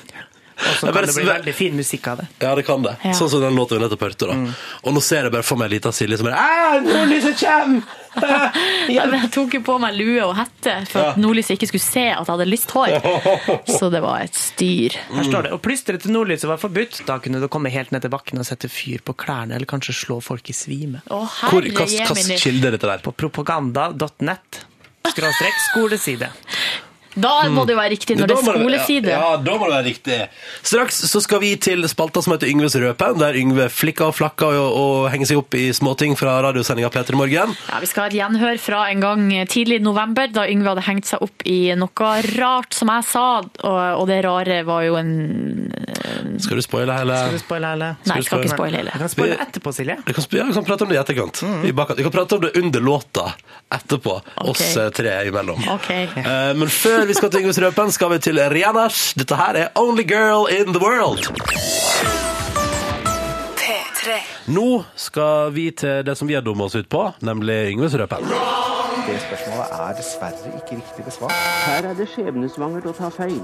Og så kan bare det bli veldig fin musikk av det. Ja, det kan det. Ja. Sånn som den låta vi nettopp hørte. da. Og nå ser jeg bare for meg ei lita Silje som bare «Æ, Nordlyset kjem! Jeg tok jo på meg lue og hette for at nordlyset ikke skulle se at jeg hadde lyst hår. Så det var et styr. Her står det, og plystre til nordlyset var forbudt. Da kunne du komme helt ned til bakken og sette fyr på klærne, eller kanskje slå folk i svime. Å, Hvor, herre hva, hva jemini. kilde er dette der? På propaganda.net. Skråstrek skoleside. Da må det jo være riktig når det er skoleside. Ja, ja, da må det være riktig. Straks så skal vi til spalta som heter Yngves røpe, der Yngve flikker og flakker og, og henger seg opp i småting fra radiosendinga Peter i Morgen. Ja, Vi skal ha et gjenhør fra en gang tidlig i november, da Yngve hadde hengt seg opp i noe rart, som jeg sa. Og, og det rare var jo en Skal du spoile hele? Skal du spoile hele? Nei, jeg skal ikke spoile hele. Jeg kan spoile etterpå, Silje. Vi kan, ja, vi kan prate om det i etterkant. Bakkant. Vi kan prate om det under låta etterpå, oss eh, tre imellom. Okay. Eh, Men før vi skal til Yngves Røpen, skal vi til Rianas. Dette her er Only Girl in the World. P3. Nå skal vi til det som vi har dumma oss ut på, nemlig Yngves Røpen. Det spørsmålet er dessverre ikke riktig besvart. Her er det skjebnesvangert å ta feil.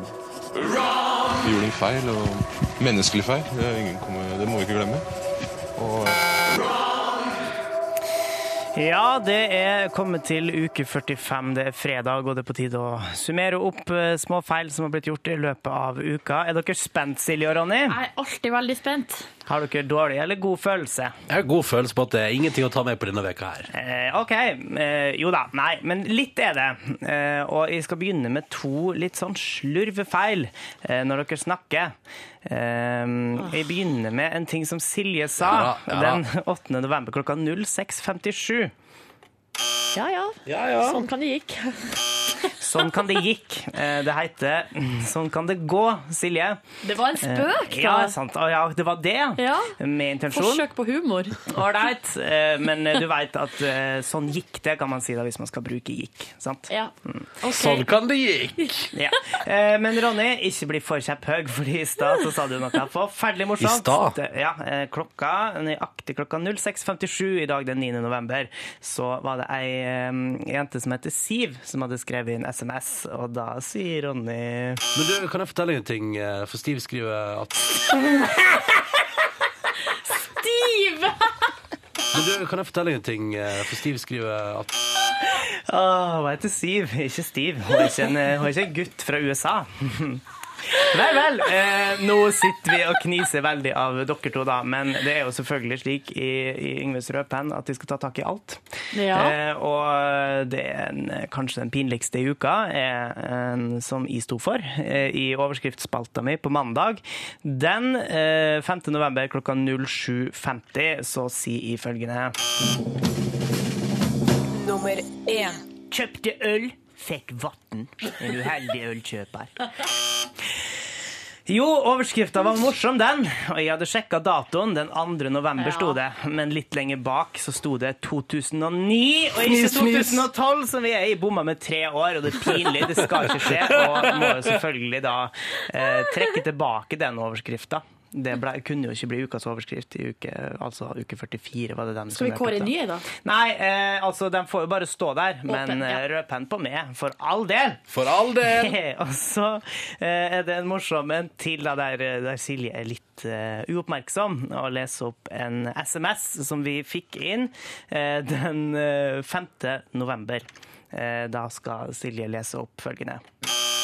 Vi gjorde en feil, og menneskelig feil. Det, er ingen det må vi ikke glemme. Og Ja, det er kommet til uke 45. Det er fredag, og det er på tide å summere opp eh, små feil som har blitt gjort i løpet av uka. Er dere spent, Silje og Ronny? Jeg er alltid veldig spent. Har dere dårlig eller god følelse? Jeg har god følelse på at det er ingenting å ta med på denne veka her. Eh, OK. Eh, jo da, nei, men litt er det. Eh, og jeg skal begynne med to litt sånn slurvefeil eh, når dere snakker. Eh, jeg begynner med en ting som Silje sa Ja, ja. den 8. november klokka 06.57. Ja, ja. Sånn kan det gikk. Sånn kan det gikk. Eh, Det heter Sånn kan det gå, Silje. Det var en spøk, da. Ja, sant. Ja, det var det, Ja. med intensjon. Forsøk på humor. Ålreit, eh, men eh, du veit at eh, sånn gikk det, kan man si da, hvis man skal bruke gikk. Sant? Ja. Okay. Sånn kan det gikk. Ja. Eh, Men Ronny, ikke bli for kjepphøy, fordi i stad så sa du noe forferdelig morsomt. I stad? Ja, eh, klokka, nøyaktig klokka 06.57 i dag den 9. november, så var det ei eh, jente som heter Siv, som hadde skrevet inn SMS, og da sier Ronny Men du, kan jeg fortelle en ting? eh, For Steve skriver at Steve! Men du, kan jeg fortelle en ting? eh, For Steve skriver at Åh, hun heter Siv, ikke Steve. Hun er ikke en, hun er ikke en gutt fra USA. Vel, vel. Eh, nå sitter vi og kniser veldig av dere to, da. Men det er jo selvfølgelig slik i, i Yngves rødpenn at de skal ta tak i alt. Ja. Eh, og det er en, kanskje den pinligste i uka, er en som jeg sto for eh, i overskriftsspalta mi på mandag. Den eh, 5. november klokka 07.50 så sier jeg følgende Nummer én. Kjøpte øl, fikk vann. En uheldig ølkjøper. Jo, overskrifta var morsom, den. Og jeg hadde sjekka datoen. Den 2. november Ja. sto det. Men litt lenger bak så sto det 2009, og ikke Fnis, fnis. 2012, som vi er i. Bomma med tre år, og det er pinlig. Det skal ikke skje. Og må jo selvfølgelig da eh, trekke tilbake den overskrifta. Det ble, kunne jo ikke bli ukas overskrift i uke, altså uke 44. var det den Skal vi kåre nye, en ny, da? Nei, eh, altså, den får jo bare stå der. Men Åpen, ja. rød penn på meg, for all del. For all del. og så eh, er det en morsom en til da, der, der Silje er litt eh, uoppmerksom og leser opp en SMS som vi fikk inn eh, den eh, 5. november. Eh, da skal Silje lese opp følgende.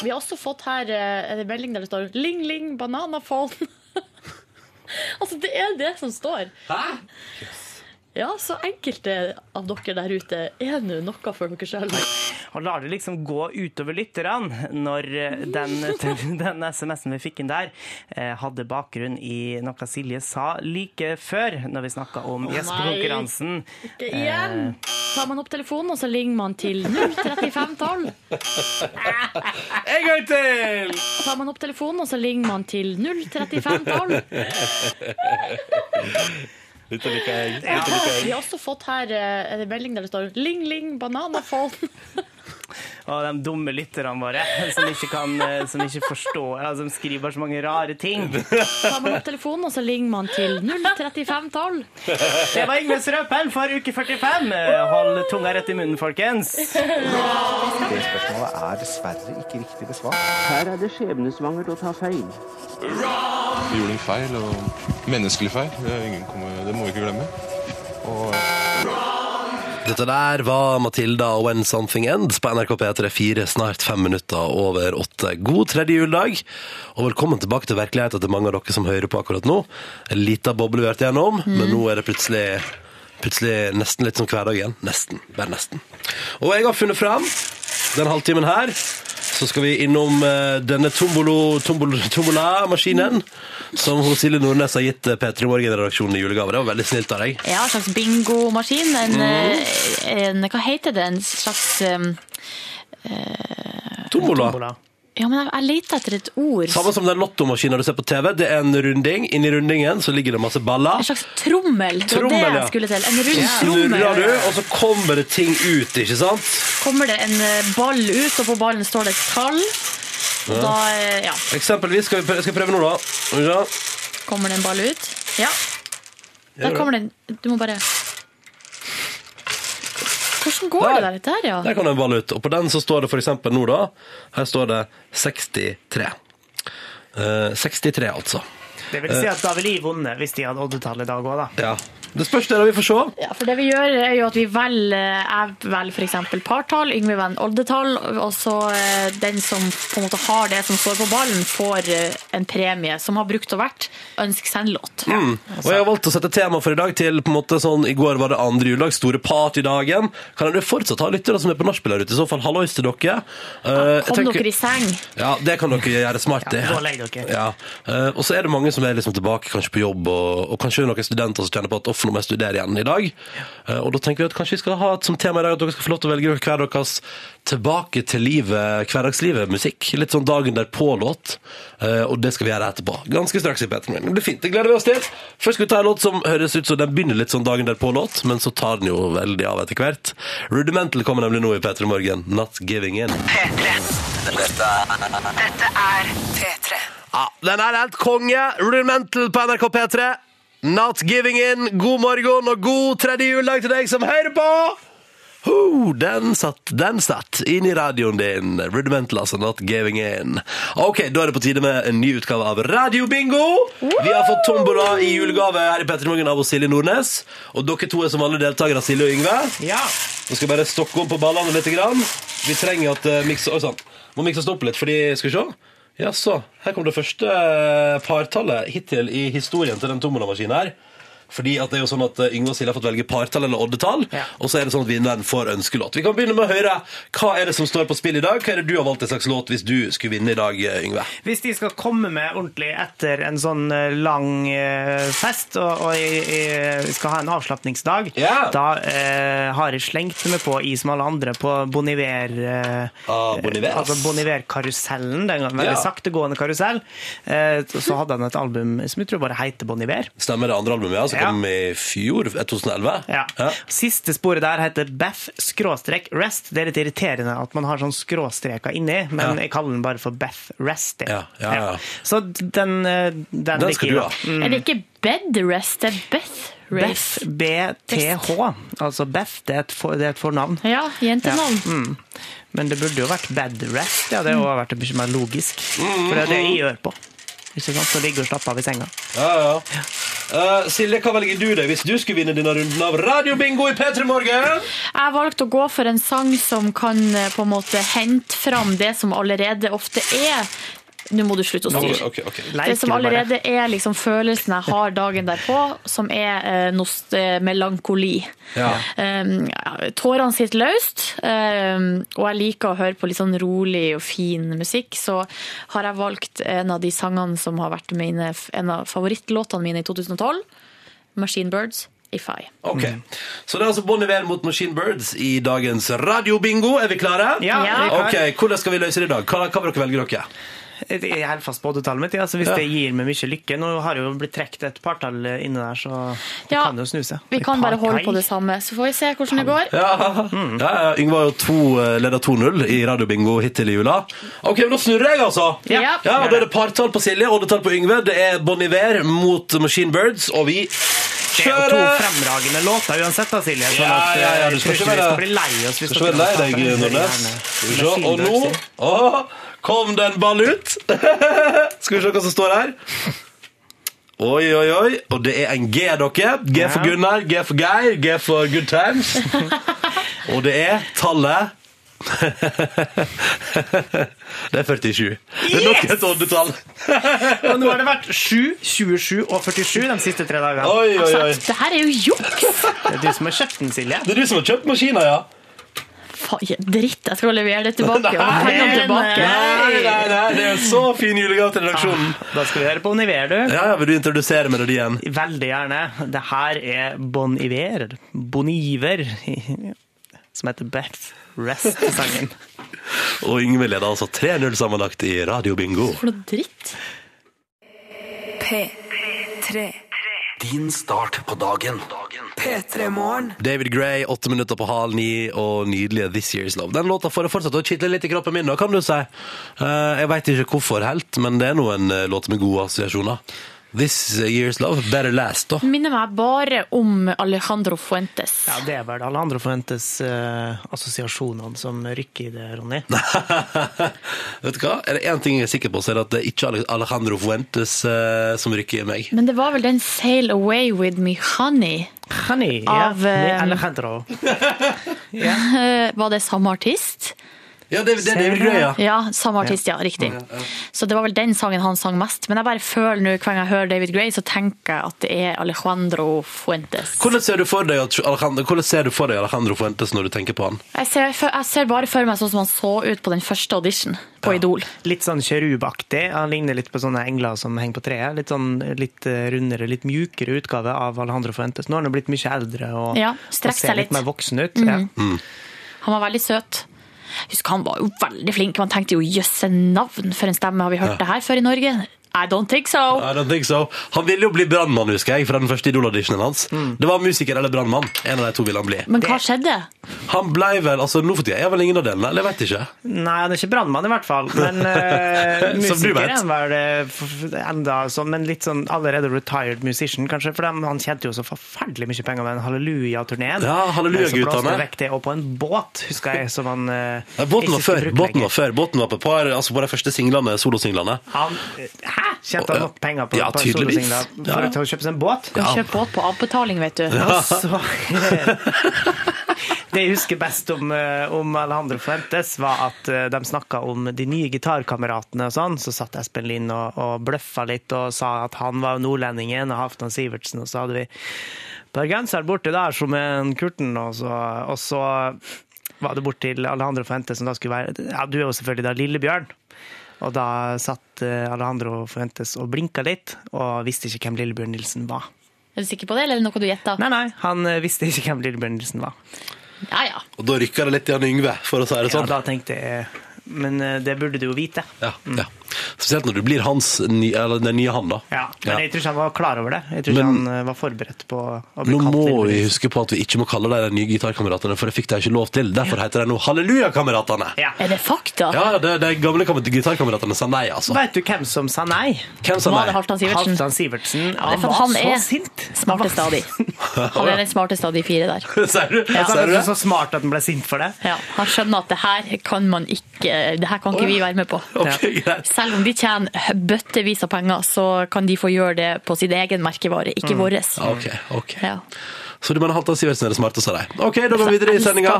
Vi har også fått her eh, en melding der det står 'Ling, ling, bananaphone'. altså, det er det som står. Hæ? Ja, så enkelte av dere der ute er nå noe for dere sjøl. Og lar det liksom gå utover lytterne når eh, den, den SMS-en vi fikk inn der, eh, hadde bakgrunn i noe Silje sa like før, når vi snakka om nei. Ikke igjen! Tar man opp telefonen, og så ringer man til 03512. En gang til! Tar man opp telefonen, og så ringer man til 03512. Dette liker jeg. Ja, Dette liker vi har også fått her eh, en melding der det står 'Ling, ling, bananaphone'. Og de dumme lytterne våre som ikke, kan, eh, som ikke forstår altså, De skriver bare så mange rare ting. Tar man opp telefonen, og så ringer man til 03512. Det var Ingvild Strøpen for uke 45. Eh, Hold tunga rett i munnen, folkens. Det spørsmålet er dessverre ikke riktig besvart. Her er det skjebnesvangert å ta feil. Vi gjorde en feil, og menneskelig feil. Det, er ingen kommer, det må vi ikke glemme. Og Dette der var Matilda og When Something Ends på NRK P3 4, snart fem minutter over åtte. God tredje juledag, og velkommen tilbake til virkeligheten til mange av dere som hører på akkurat nå. En liten boble vi har vært igjennom, men nå er det plutselig, plutselig nesten litt som hverdag igjen. Nesten. Bare nesten. Og jeg har funnet fram den halvtimen her. Så skal vi innom eh, denne tombolo, tombolo, tombola-maskinen som hun Silje Nordnes har gitt eh, P3 Morgen-redaksjonen i julegave. Det var veldig snilt av deg. Ja, en slags bingomaskin. En, Mm. en, hva heter det? En slags um, Tombola. Ja, men jeg, jeg leter etter et ord. Samme som den lottomaskinen du ser på TV. Det er en runding. Inni rundingen så ligger det masse baller. En slags trommel. Det var det Trommel, ja. jeg skulle til. En rund Snurrer du, og så kommer det ting ut, ikke sant? Kommer det en ball ut, og på ballen står det et tall. Og da eh, ja, Eksempelvis, skal vi prøve, skal jeg prøve nå, da? Skal vi se. kommer det en ball ut. Ja. Der kommer den. Du må bare Hvordan går det der? Der, ja. Der kom det en ball ut. Og på den så står det for eksempel nå, da. Her står det 63. Eh, 63, altså. Det vil si at da ville jeg vunnet hvis de hadde oddetall i dag òg, da. Ja. Det spørs det, da. Vi får se. Ja, for det vi gjør er jo at vi velger Jeg velger eksempel partall, Yngve velger oddetall, og så eh, den som på en måte har det som står på ballen, får eh, en premie som har brukt og vært. Ønsk seg en låt. Mm. Og jeg har valgt å sette tema for i dag til på en måte sånn I går var det andre juledag, store partydagen. Kan dere fortsatt ha lyttere som er på nachspiel her ute? I så fall hallois til dere. Eh, jeg Kom tenker- dere i seng. Ja, det kan dere gjøre smart i. Ja. Ja. Eh, og så er det mange som er liksom tilbake kanskje på jobb, og, og kanskje noen studenter som kjenner på at nå må jeg studere igjen i dag. Eh, og da tenker vi at kanskje vi skal ha et som tema i dag at dere skal få lov til å velge hver deres tilbake til livet, hverdagslivet, musikk. Litt sånn dagen derpå-låt. Eh, og det skal vi gjøre etterpå. Ganske straks i Petermin. Det blir fint, det gleder vi oss til. Først skal vi ta en låt som høres ut som den begynner litt sånn dagen derpå-låt, men så tar den jo veldig av etter hvert. Rudimental kommer nemlig nå i P3 Morgen. Not giving in. Dette Dette er P3. Ja, den er helt konge. Rudimental på NRK P3. Not giving in. God morgen og god tredje juledag til deg som hører på! Ho, den satt, den satt inn i radioen din. Rudimental, altså. Not giving in. Ok, da er det på tide med en ny utgave av Radiobingo. Vi har fått tombola i julegave her i Petter Morgen av Silje Nordnes. Og dere to er som vanlige deltakere, Silje og Yngve. Ja. Nå skal jeg bare stokke om på ballene litt. Grann. Vi trenger at uh, mikse... Oi sann. Må mikses opp litt, fordi Skal vi se. Jaså. Her kom det første eh, partallet hittil i historien til den tommelamaskinen her. Fordi at det er jo sånn at eh, Yngve og Silje har fått velge partall eller oddetall, og så er det sånn at vinneren får ønskelåt. Vi kan begynne med å høre hva er det som står på spill i dag. Hva er det du har valgt en slags låt hvis du skulle vinne i dag, eh, Yngve? Hvis de skal komme med ordentlig etter en sånn eh, lang fest, og, og i, vi skal ha en avslapningsdag, da eh, har jeg slengt meg på i som alle andre på Boniver. Eh, Ah, Boniver, altså Boniver-karusellen. Er veldig Ja. saktegående karusell. Eh, så hadde han et album som jeg tror bare heter Boniver. Stemmer det andre albumet, ja, Så Ja. Kom i fjor, 2011? Ja. Siste sporet der heter Beth skråstrek Rest. Det er litt irriterende at man har sånn skråstreker inni, men Ja. jeg kaller den bare for Beth Rest. jeg. Ja, ja, ja. Så den, eh, den, Den skal du ha. Mm. Er det ikke bed rest, det er Beth? Beth, BTH. Altså Beth, det er et, for, det er et fornavn. Ja, jentenavn. Ja, mm. Men det burde jo vært bed rest. Ja, det hadde jo vært mye mer logisk. For det er det jeg gjør på. Ikke sant? Så ligger og slapper av i senga. Ja, ja. Uh, Silje, hva velger du deg hvis du skulle vinne denne runden av Radiobingo i P3 Morgen? Jeg valgte å gå for en sang som kan eh, på en måte hente fram det som allerede ofte er Nå må du slutte å styre. Okay, ok, ok. Det som allerede er liksom følelsen jeg har dagen derpå, som er eh, nost eh, melankoli. Ja. Um, tårene sitter løst, um, og jeg liker å høre på litt sånn rolig og fin musikk, så har jeg valgt en av de sangene som har vært mine, en av favorittlåtene mine i 2012, Machine Birds, If I. Ok, Så det er altså Bon Iver mot Machine Birds i dagens radiobingo. Er vi klare? Ja, er. Ok, Hvordan skal vi løse det i dag? Hva, hva vil dere velge dere? Jeg er helt fast på oddetallet mitt. Ja. Så hvis Ja. det gir meg mye lykke Nå har det jo blitt trukket et partall inne der, så det Ja, kan jo snu seg. Vi kan bare holde på det samme, så får vi se hvordan det går. Ja, ja, ja Yngve har jo to, eh, leder 2-0 i radiobingo hittil i jula. Ok, men Da snurrer jeg, altså! Ja. ja og Da er det partall på Silje, oddetall på Yngve. Det er Bon Iver mot Machine Birds, og vi kjører! Det er jo to fremragende låter uansett, da, Silje. Sånn Ja, at, ja, ja, eh, du skal ikke være- lei oss. hvis Du skal ikke være lei deg, Nordnes. Skal vi se, Og nå Åh, kom det en ball ut! Skal vi se hva som står her. Oi, oi, oi. Og det er en G, dere. G for Gunnar, G for Geir, G for Good Times. Og det er tallet Det er 47. Det er nok et oddetall. Og nå har det vært 7, 27 og 47 de siste tre dagene. Oi, oi, oi. Det her er jo juks! Det er du som har kjøpt den, Silje. Det er du som har kjøpt maskina, ja? Faen, dritt, jeg skal levere det tilbake. Nei, nei, tilbake. Nei, nei, nei, det er en så fin julegave til redaksjonen. Da skal vi høre på Bon Iver, du. Ja, ja, Vil du introdusere melodien? Veldig gjerne. Det her er Bon Iver, Bon Iver, som heter Beth Rest-sangen. Og Yngve leder altså 3-0 sammenlagt i Radio Bingo. For noe dritt. P3. Din start på dagen. P3 Morgen. David Gray, åtte minutter på halv ni, og nydelige This Year's Love. Den låta får fortsatt å kitle litt i kroppen min, da, kan du si. Uh, jeg veit ikke hvorfor helt, men det er noen en låter med gode assosiasjoner. This Year's Love, Better Last, da. Minner meg bare om Alejandro Fuentes. Ja, det er vel Alejandro Fuentes uh, assosiasjonene som rykker i det, Ronny. Vet du hva? Er det én ting jeg er sikker på, så er det at det ikke er Alejandro Fuentes uh, som rykker i meg. Men det var vel den Sail Away With Me Honey. Honey, Av, ja. Med Alejandro. ja. Var det samme artist? Ja, det, det er David Gray, ja. Ja, samme artist, ja. Riktig. Så det var vel den sangen han sang mest. Men jeg bare føler nå, hver gang jeg hører David Gray, så tenker jeg at det er Alejandro Fuentes. Hvordan ser du for deg Alejandro, hvordan ser du for deg Alejandro Fuentes når du tenker på han? Jeg ser, jeg ser bare for meg sånn som han så ut på den første audition på Idol. Litt sånn kjerubaktig. Han ligner litt på sånne engler som henger på treet. Litt sånn litt eh, rundere, litt mjukere utgave av Alejandro Fuentes. Nå har han blitt mye eldre og, Ja, og ser litt litt. mer voksen ut. Mm. Ja. Han var veldig søt. Husker Han var jo veldig flink. Man tenkte jo jøsse navn for en stemme. Har vi hørt Ja. det her før i Norge? I don't think so. I don't think so. Han ville jo bli brannmann, husker jeg, fra den første Idol-auditionen hans. Det var musiker eller brannmann. En av de to ville han bli. Men hva skjedde? Han blei vel altså Nå for tida er vel ingen av delene, eller jeg vet ikke. Nei, han er ikke brannmann i hvert fall. Men uh, Som du musiker er eh, f- f- enda sånn, men litt sånn allerede retired musician, kanskje. For dem- han tjente jo så forferdelig mye penger med den Halleluja-turneen. Ja, Halleluja-guttene. Det, og på en båt, husker jeg, som han uh, Nei, båten var før. Båten var før. Båten var på, par, altså på de første singlene, solosinglene. Han, hæ? Tjente han nok penger på Ja, et par tydeligvis. solosingler Ja, for ja. å kjøpe seg en båt? Kan kjøpe båt på avbetaling, vet du. Ja. så Det jeg husker best om, eh, om Alejandro Fuentes, var at eh, de snakka om de nye gitarkameratene og sånn. Så satt Espen Lind og, og bløffa litt og sa at han var nordlendingen og Halvdan Sivertsen, og så hadde vi bergenser borti der som en kurten, og så, og så var det bort til Alejandro Fuentes, som da skulle være Ja, du er jo selvfølgelig da Lillebjørn. Og da satt eh, Alejandro Fuentes og blinka litt, og visste ikke hvem Lillebjørn Nilsen var. Er du sikker på det, eller er det noe du gjetta? Nei, nei, han eh, visste ikke hvem Lillebjørn Nilsen var. Ja, ja. Og da rykka det litt i han Yngve, for å si det sånn. Ja, da tenkte jeg Men eh, det burde du jo vite. Ja, ja. Spesielt når du blir hans, eller den nye han, da. Ja, men Ja. jeg tror ikke han var klar over det. Jeg tror ikke Men- han eh, var forberedt på å bli Nå kalt må vi huske på at vi ikke må kalle dem de nye gitarkameratene, for det fikk de ikke lov til. Derfor heter de nå Hallelujakameratene. Ja. Er det fakta? Ja, de, de gamle kam- gitarkameratene sa nei, altså. Vet du hvem som sa nei? Hvem sa nei? Var det Halvdan Sivertsen? Halvdan Sivertsen. Ja, det er Han var han så er sint. smarteste av de. Han er den smarteste av de fire der. Sier du? Ja. Ser du Han det? så smart at han ble sint for det. Ja, han skjønner at det her kan man ikke Det her kan ikke vi være med på. Okay, greit. Selv om de tjener bøttevis av penger, så kan de få gjøre det på sin egen merkevare, ikke vår. Ok, ok. Ja. Så du mener Halvdan Sivertsen er det smarteste av deg? Ok, da går vi videre i sendinga.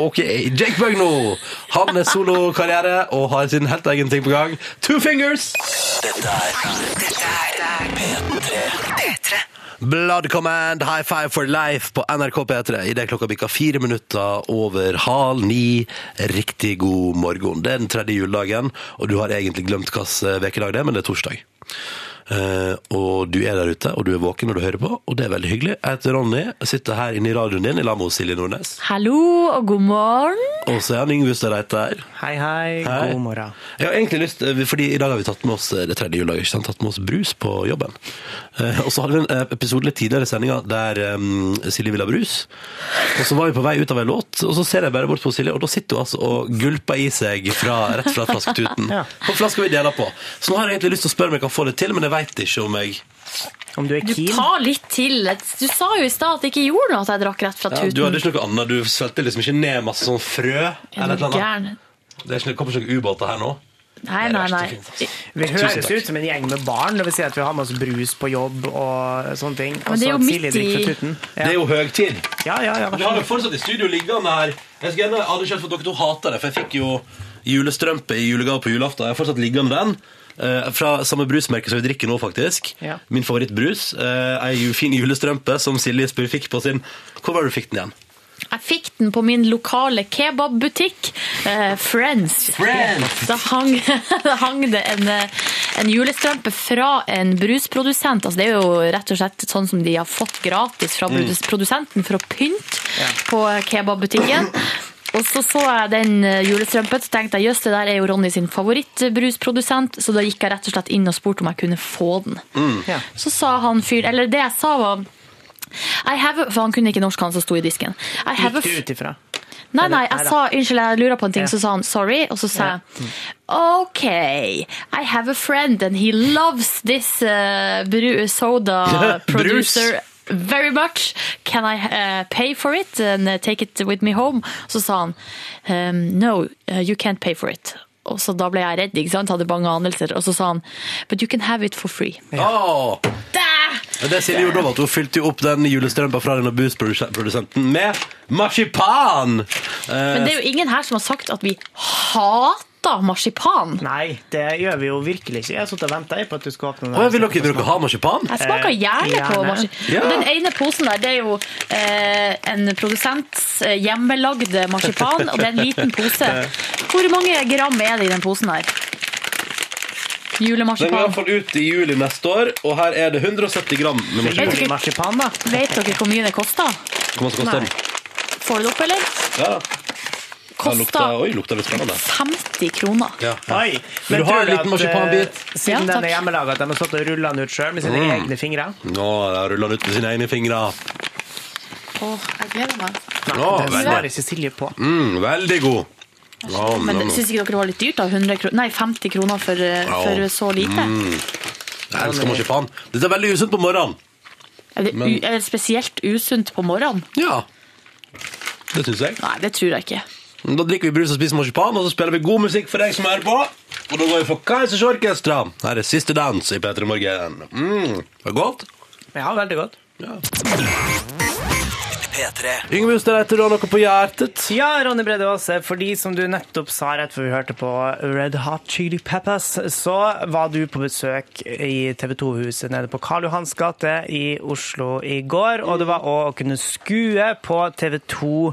Ok, Jake Bugno. Han er solokarriere og har sin helt egen ting på gang. Two Fingers! Dette er Dette er... P3. Blood Command, High Five for Life på NRK P3. I det klokka bikka fire minutter over halv ni. Riktig god morgen. Det er den tredje juledagen, og du har egentlig glemt hvilken ukedag det er, men det er torsdag. Eh, og du er der ute, og du er våken når du hører på, og det er veldig hyggelig. Jeg heter Ronny, jeg sitter her inne i radioen din i lag med Silje Nordnes. Hallo og god morgen. Og så er han Yngve Støreiter. Hei, hei, Hei. god morgen. Jeg har egentlig lyst, eh, fordi i dag har vi tatt med oss eh, det tredje juledaget, ikke sant? Tatt med oss brus på jobben. Eh, og så hadde vi en episode litt tidligere i sendinga der um, Silje ville ha brus. Og så var vi på vei ut av en låt, og så ser jeg bare bort på Silje, og da sitter hun altså og gulper i seg fra, rett fra flasketuten. Ja. På flaska vi deler på. Så nå har jeg egentlig lyst til å spørre om jeg kan få det til, men jeg veit ikke om jeg Om du er Du tar litt til. Du sa jo i stad at det ikke gjorde noe at jeg drakk rett fra ja, tuten. Du hadde ikke noe annet, du svelgte liksom ikke ned masse sånn frø? Er Eller noe annet. gæren? Det er ikke, det kommer ikke noen ubåter her nå? Nei, nei, nei. Vi høres ut som en gjeng med barn. Det vil si at vi har med oss brus på jobb og sånne ting. men det er jo Og så at midt i- fra. Det er jo høytid. Ja, ja, ja. Vi har jo fortsatt i studio liggende her. Jeg skulle gjerne skjønt for dere to hater det, for jeg fikk jo julestrømpe i julegave på julaften. Jeg har fortsatt liggende den. Eh, fra samme brusmerke som vi drikker nå, faktisk. Ja. Min favorittbrus. Uh, ei fin julestrømpe som Silje Spur fikk på sin Hvor var det du fikk den igjen? Jeg fikk den på min lokale kebabbutikk, eh, Friends. Friends! Da hang, da hang det en, eh, en julestrømpe fra en brusprodusent. Altså, det er jo rett og slett sånn som de har fått gratis fra Mm. produsenten for å pynte på kebabbutikken. Og så så jeg den eh, julestrømpen, så tenkte jeg jøss, det der er jo Ronny sin favorittbrusprodusent, så da gikk jeg rett og slett inn og spurte om jeg kunne få den. Ja. Så sa han fyren eller det jeg sa var I have a, For han kunne ikke norsk, han som sto i disken. I have Gikk du ut ifra? Nei, nei, jeg sa unnskyld, jeg lurer på en ting, Ja. så sa han sorry, og så sa jeg OK, I have a friend and he loves this uh, bru soda Brus. Very much. Can I uh, pay for it and uh, take it with me home? Så sa han um, no, uh, you can't pay for it. Og så da ble jeg redd, ikke sant? Hadde bange anelser. Og så sa han but you can have it for free. Åh! Og Det sier jo da at Hun fylte jo opp den julestrømpa fra denne busprodusenten med marsipan! Eh, Men det er jo ingen her som har sagt at vi hater marsipan. Nei, det gjør vi jo virkelig ikke. Jeg har sittet og venta på at du skal åpne den. Å, vil, dere, dere ha marsipan? Jeg smaker Eh, gjerne på marsipan. Ja. Den ene posen der, det er jo eh, en produsents eh, hjemmelagde marsipan, og det er en liten pose. Hvor mange gram er det i den posen her? Den går i hvert fall ut i juli neste år, og her er det 170 gram med marsipan. Marsipan, da. Vet dere hvor mye det koster? Hvor mye koster den? Får du det opp, eller? Ja. Ja, lukta, oi, lukta 50 kroner. Ja, ja. Oi, men du har en liten marsipanbit? eh, Siden Ja, den er hjemmelaga, at de har stått og rulla den ut sjøl med sine Mm. egne fingre? Nå, har ruller den ut med sine egne fingre. Åh, jeg gleder meg. Nå, Å, det svarer ikke på. Mm, veldig god. Ja, Men ja. syns ikke dere det var litt dyrt, da? 100 kroner, nei, 50 kroner for, ja. for så lite? Mm. Jeg elsker marsipan. Dette er veldig usunt på morgenen. Er det Men- u er det spesielt usunt på morgenen? Ja, det syns jeg. Nei, det tror jeg ikke. Da drikker vi brus og spiser marsipan, og så spiller vi god musikk for deg som hører på. Og da går vi for Kaizers Orkestra. Her er Siste dans i P3 Morgen. Mm, det var godt. Ja, veldig godt. Ja. P3. Yngve Hustad heter du har noe på hjertet. Ja, Ronny Brede Aase, Fordi som du nettopp sa rett før vi hørte på Red Hot Chili Peppers, så var du på besøk i TV 2-huset nede på Karl Johans gate i Oslo i går, og det var òg å kunne skue på TV 2 eh,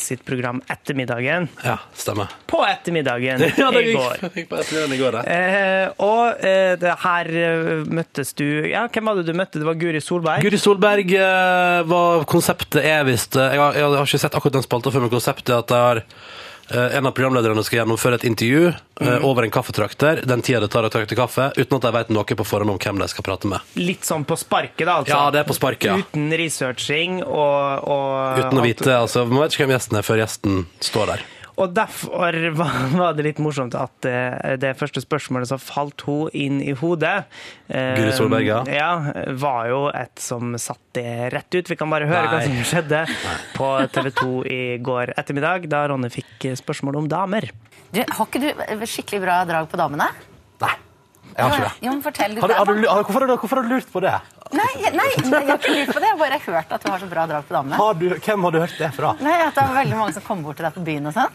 sitt program Ettermiddagen. Ja, stemmer. På ettermiddagen Ja, i går. gikk på ettermiddagen i går, ja. Eh, og eh, det her eh, møttes du Ja, hvem var det du møtte? Det var Guri Solberg? Guri Solberg eh, var Konseptet er visst eh, jeg, har- jeg har ikke sett akkurat den spalta før, men konseptet er at det er eh, en av programlederne skal gjennomføre et intervju eh, over en kaffetrakter, den tida det tar å trakte kaffe, uten at de vet noe på forhånd om hvem de skal prate med. Litt sånn på sparket, da, altså. Ja, det er på sparket, ja. Uten researching og, og Uten å vite, altså, Man vet ikke hvem gjesten er før gjesten står der. Og derfor var det litt morsomt at eh, det første spørsmålet som falt hun inn i hodet eh, Guri Solberg, ja. ja. Var jo et som satte det rett ut. Vi kan bare høre hva som skjedde på TV 2 i går ettermiddag, da Ronny fikk spørsmål om damer. Du, har ikke du skikkelig bra drag på damene? Nei. Jeg har ikke det. Jo, men fortell du Har du, har du, har, hvorfor, har du, hvorfor har du lurt på det? Nei, jeg- nei, jeg har ikke lurt på det. Jeg har bare hørt at du har så bra drag på damene. Har du, hvem har du hørt det fra? Nei, At det er veldig mange som kommer bort til deg på byen og sånn?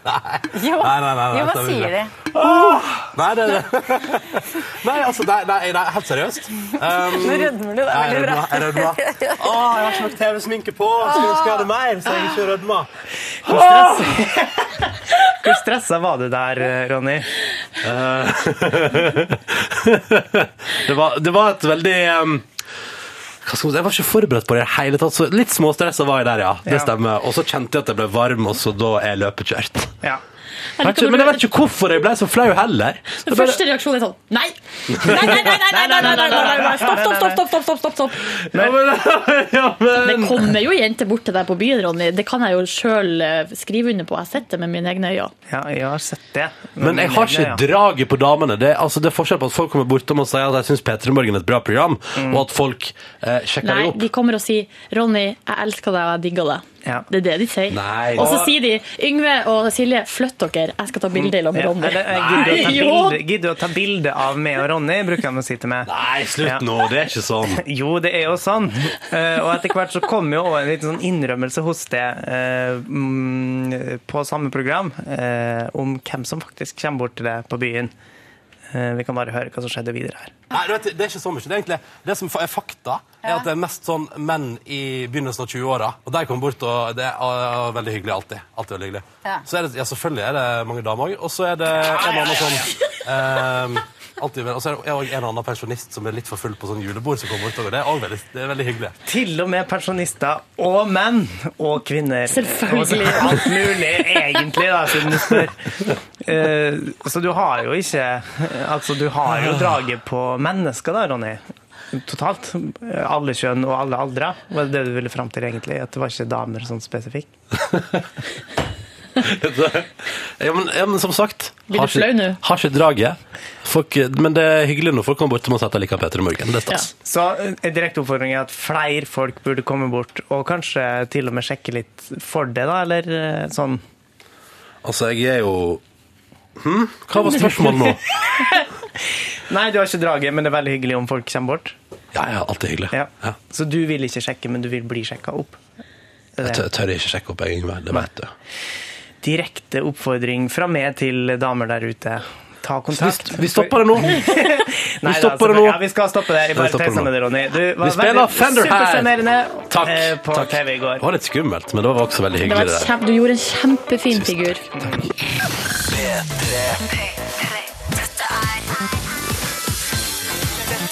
Jo, Nei, nei, nei, nei, jo hva sier de? Åh! Nei, det det. Nei, altså, nei, nei, nei helt seriøst. Um, Nå rødmer du, det er veldig bra. Jeg rødmer. Å, jeg har ikke nok TV-sminke på. Skulle ønske jeg hadde mer, så jeg ikke rødmer. Hvor stressa, Hvor stressa var du der, Ronny? Eh, det, var, det var et veldig um, hva skal man si? Jeg var ikke forberedt på det i det hele tatt. Så litt småstressa var jeg der, ja. Det stemmer. Og så kjente jeg at jeg ble varm, og så da er løpet kjørt. Ja. Eller, ikke, men jeg vet ikke hvorfor jeg ble så flau heller. Så Den første reaksjonen er sånn Nei! Nei, nei, nei! nei, nei, nei, nei, Stopp, stopp, stopp! stopp, stopp, stopp, ja, men, ja, men. Det kommer jo jenter bort til deg på byen, Ronny. Det kan jeg jo sjøl skrive under på. Jeg har sett det med mine egne øyne. Ja, jeg har sett det. Men jeg har ikke draget på damene. Det, altså, det er forskjell på at folk kommer bortom og sier at jeg syns P3 Morgen er et bra program, og at folk eh, sjekker nei, deg opp. Nei, de kommer og sier 'Ronny, jeg elsker deg, og jeg digger deg'. Ja. Det er det de sier. Nei. Og så sier de 'Yngve og Silje, flytt dere, jeg skal ta bilde i lag med Ronny'. eh, gidder, Jo. å ta bilde av meg og Ronny, bruker han å si til meg. Nei, slutt nå. Det er ikke sånn. Jo, det er jo sånn. Eh, og etter hvert så kom jo en liten sånn innrømmelse hos det eh, mm, på samme program eh, om hvem som faktisk kommer bort til deg på byen. Eh, vi kan bare høre hva som skjedde videre her. Nei, du vet, det er ikke så mye. Det, er egentlig, det som er fakta, er at det er mest sånn menn i begynnelsen av 20-åra. Og de kommer bort, og det er ah, veldig hyggelig alltid. Alltid veldig hyggelig. Ja. Så er det, ja, selvfølgelig er det mange damer òg. Og så er det en annen sånn ehm, alltid, Og så er det også en annen pensjonist som er litt for full på sånn julebord, som kommer. Og det er også veldig, det er veldig hyggelig. Til og med pensjonister og menn og kvinner. Selvfølgelig. Og alt mulig, egentlig, da, siden du spør. Uh, så du har jo ikke Altså, du har jo draget på mennesker, da, Ronny. Totalt. Alle kjønn og alle aldre. Var det det du ville fram til, egentlig? At det var ikke damer sånn spesifikt? Ja, men, ja, men som sagt Blir du flau nå? Har ikke draget. Folk, men det er hyggelig når folk kommer bort til oss etter liker Peter i morgen. Det er stas. Så eh, en direkte oppfordring er at flere folk burde komme bort, og kanskje til og med sjekke litt for det, da, eller eh, sånn? Altså, jeg er jo hm? Hva var spørsmålet nå? Nei, du har ikke draget, men det er veldig hyggelig om folk kommer bort. Ja, ja, alltid hyggelig. Ja. Så du vil ikke sjekke, men du vil bli sjekka opp? Jeg tør, Jeg tør, tør ikke sjekke opp, jeg, Yngve. Det vet du. Direkte oppfordring fra meg til damer der ute. Ta kontakt. Vi- vi stopper det nå. Nei, da, stopper det nå. Ja, vi skal stoppe det. Jeg Vi bare tøyser med det, Ronny. Du var Vi spiller Fender her. Takk. eh, på takk. TV i går. Det var litt skummelt, men det var også veldig hyggelig. Det et der. kjempe, du gjorde en kjempefin figur.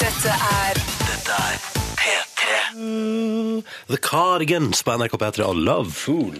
Dette er Dette er P3. The Cardigans på NRK P3 og Love Fool.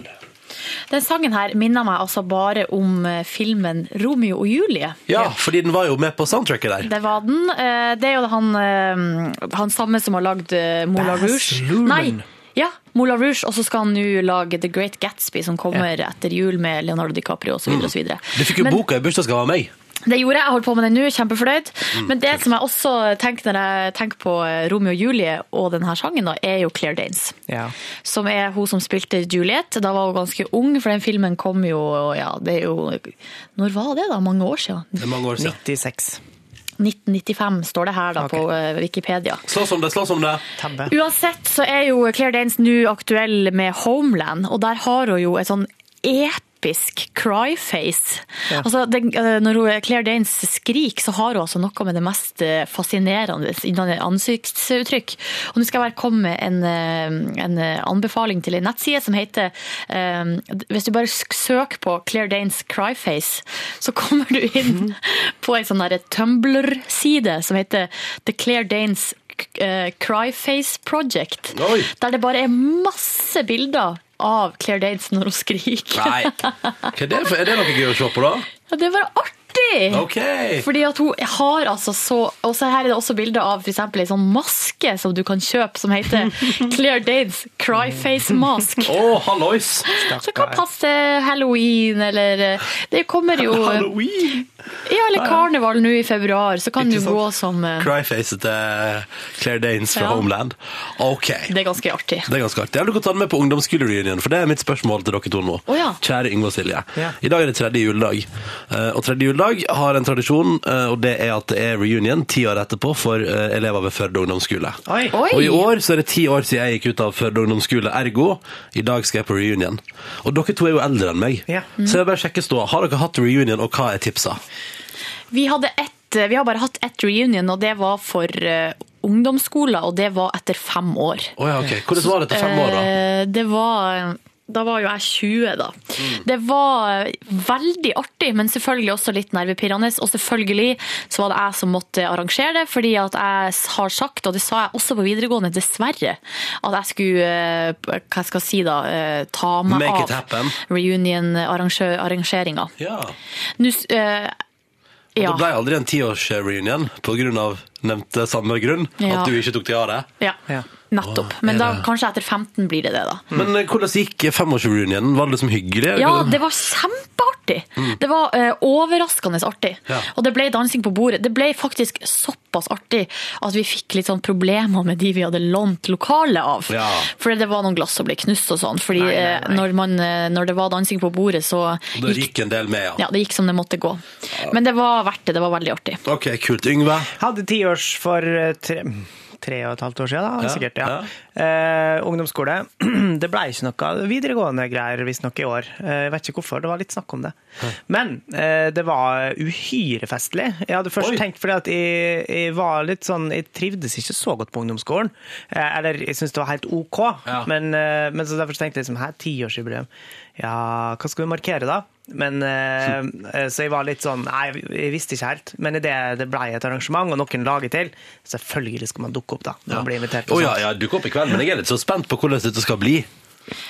Den sangen her minner meg altså bare om eh, filmen Romeo og Julie. Ja, fordi den var jo med på soundtracket der. Det var den. Eh, Det er jo han, eh, han samme som har lagd Moulin Rouge. Nei, ja, Moulin Rouge, og så skal han nå lage The Great Gatsby, som kommer etter jul med Leonardo DiCaprio osv. Mm. Du fikk jo Men- boka i bursdagsgave av meg. Det gjorde jeg, jeg holdt på med den nå, kjempefornøyd. Mm, Men det som jeg også tenker når jeg tenker på eh, Romeo og Julie og denne sangen, da, er jo Claire Danes. Ja. Som er hun som spilte Juliet. Da var hun ganske ung, for den filmen kom jo ja, det er jo Når var det, da? Mange år siden? Det er mange år siden. 96. 1995 står det her da på eh, Wikipedia. Slåss om det, slåss om det. Uansett så er jo Claire Danes nå aktuell med Homeland, og der har hun jo et sånn episk cryface. Altså, det, eh, når Claire Danes skriker, så har hun altså noe med det mest eh, fascinerende innen ansiktsuttrykk. Og nå skal jeg bare komme med en, eh, en anbefaling til en nettside som heter um, Hvis du bare søker på Claire Danes cryface, så kommer du inn på en sånn der Tumblr-side som heter The Claire Danes Cryface Project. Oi. Der det bare er masse bilder av Claire Danes når hun skriker. Nei. Hva er, det for? er det noe gøy å se på, da? Ja, det er bare artig! Ok. Fordi at hun har altså så Og så her er det også bilde av f.eks. ei sånn maske som du kan kjøpe, som heter Claire Danes Cryface Mask. Å, hallois! Så kan passe halloween, eller eh, Det kommer jo Halloween? Ja, eller karneval nå i februar, så kan du gå som eh, Cryface til Claire Danes fra Ja. Homeland. Ok. Det er ganske artig. Det er ganske artig. Jeg vil du kan ta den med på ungdomsskolereunion, for det er mitt spørsmål til dere to nå. Oh, ja. Kjære Yngve og Silje. Ja. I dag er det tredje juledag. Eh, Og tredje juledag har en tradisjon, eh, og det er at det er reunion ti år etterpå for eh, elever ved Førde ungdomsskole. Oi. Og i år så er det ti år siden jeg gikk ut av Førde ungdomsskole, ergo i dag skal jeg på reunion. Og dere to er jo eldre enn meg, Ja. så jeg vil bare sjekke stå. Har dere hatt reunion, og hva er tipsa? Vi, hadde ett, vi har bare hatt ett reunion, og det var for ungdomsskolen, ungdomsskoler, og det var etter fem år. Oh, ja, ok. Hvordan var det etter fem år, da? Eh, Det var da var jo jeg 20, da. Det var veldig artig, men selvfølgelig også litt nervepirrende. Og selvfølgelig så var det jeg som måtte arrangere det, fordi at jeg har sagt, og det sa jeg også på videregående, dessverre, at jeg skulle, eh, hva skal jeg si da, eh, ta meg Make av reunion-arrangeringa. Ja. Nå, eh, Og ja. Det ble aldri en tiårsreunion pga. på grunn av nevnte samme grunn, Ja. at du ikke tok deg av det. Ja, nettopp. Men da, kanskje etter 15 blir det det, da. Men eh, hvordan gikk femårs-reunionen? Var det liksom hyggelig? Ja, det var kjempeartig. Det var uh, overraskende artig. Ja. Og det ble dansing på bordet. Det ble faktisk såpass artig at vi fikk litt sånn problemer med de vi hadde lånt lokalet av. Ja. Fordi det var noen glass som ble knust og sånn. Fordi Nei, nei, eh, Når, man, når det var dansing på bordet, så Da gikk en del med, ja. ja, det gikk som det måtte gå. Men det var verdt det. Det var veldig artig. Ok, kult. Yngve? Hadde tiårs for tre, tre og et halvt år siden, da, sikkert. ja. Eh, ungdomsskole. Det ble ikke noe videregående greier visstnok i år. Eh, Jeg vet ikke hvorfor, det var litt snakk om det. Men eh, det var uhyre festlig. Jeg hadde først Oi. tenkt fordi at jeg, jeg var litt sånn Jeg trivdes ikke så godt på ungdomsskolen. Eh, Eller jeg syntes det var helt OK. Ja. Men, eh, men så derfor tenkte jeg liksom, her, tiårsjubileum. Ja, hva skal vi markere da? Men, eh, eh, så jeg var litt sånn Nei, jeg visste ikke helt. Men idet det ble et arrangement, og noen lager til, selvfølgelig skal man dukke opp, da. Når man blir invitert. Og ja, ja, dukke opp i kveld, men jeg er litt så spent på hvordan dette skal bli.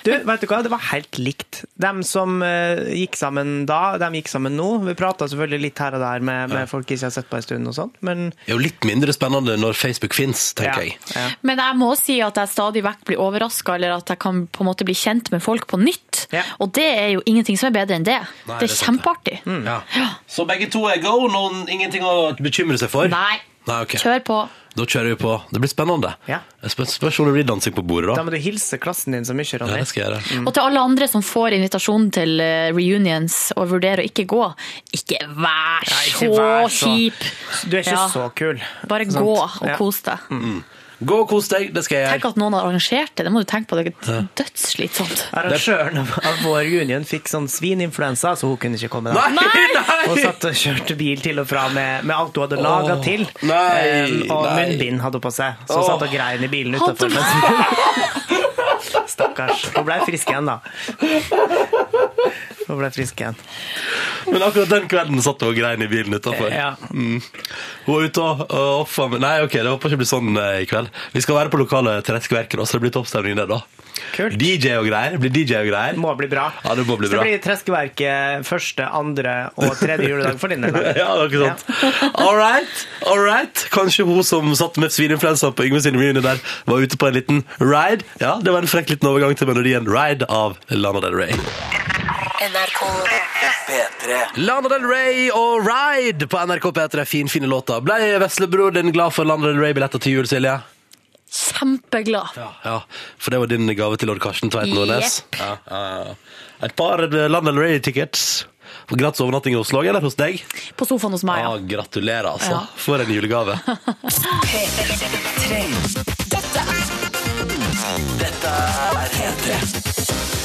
Du, vet du hva? Det var helt likt. De som eh, gikk sammen da, de gikk sammen nå. Vi prata selvfølgelig litt her og der med, med folk ikke har sett på en stund og sånn, men Det er jo litt mindre spennende når Facebook fins, tenker jeg. ja. Men jeg må si at jeg stadig vekk blir overraska, eller at jeg kan på en måte bli kjent med folk på nytt. Og det er jo ingenting som er bedre enn det. Nei, det det er kjempeartig. Ja. Så begge to er go? Noen, ingenting å bekymre seg for? Nei. Nei, ok. Kjør på. Da kjører vi på. Det blir spennende. Ja. Spørs om det blir dansing på bordet, da da. må du hilse klassen din så mye, Ja, det skal jeg gjøre. Og til alle andre som får invitasjon til eh, reunions og vurderer å ikke gå, ikke vær Nei, så ikke vær så- kjip. Du er ikke Ja. så kul. Bare gå og Ja. kos deg. Gå og kos deg, det skal jeg gjøre. Tenk at noen har arrangert det, det må du tenke på. Det er dødsslitsomt. Arrangøren av av vår union fikk sånn svininfluensa, så hun kunne ikke komme. da. Nei, nei! Hun satt og kjørte bil til og fra med, med alt hun hadde laga oh, til. nei, um, og nei. munnbind hadde hun på seg. Så hun satt og grein i bilen utafor. Stakkars. Hun ble frisk igjen, da. Hun ble frisk igjen. Men akkurat den kvelden satt hun og grein i bilen utafor. Ja. Mm. Hun var ute og og Nei, ok, det håper ikke blir sånn eh, i kveld. Vi skal være på lokale Trettskverket, da, så det blir toppstemning der, da. Kult. DJ og greier. Blir DJ og greier. Må bli bra. Ja, det må bli Så bra. det blir Treskeverket første, andre og tredje juledag for din del. Ja, det er ikke sant. All right, all right. Kanskje hun som satt med svineinfluensa på Yngve sin reunion der, var ute på en liten ride. Ja, det var en frekk liten overgang til melodien Ride av Lana Del Rey. NRK P3 Lana Del Rey og Ride på NRK P3. Fin, fine låter. Ble veslebroren din glad for Lana Del Rey-billetter til jul, Silje? Kjempeglad. Ja, ja, for det var din gave til lord Karsten Tveit Nordnes. Yep. Ja, ja, ja. Et par London. Og Gratis overnatting i Oslo, eller hos deg? På sofaen hos meg, Ja, ja. gratulerer, altså. Ja. For en julegave. Dette er P3.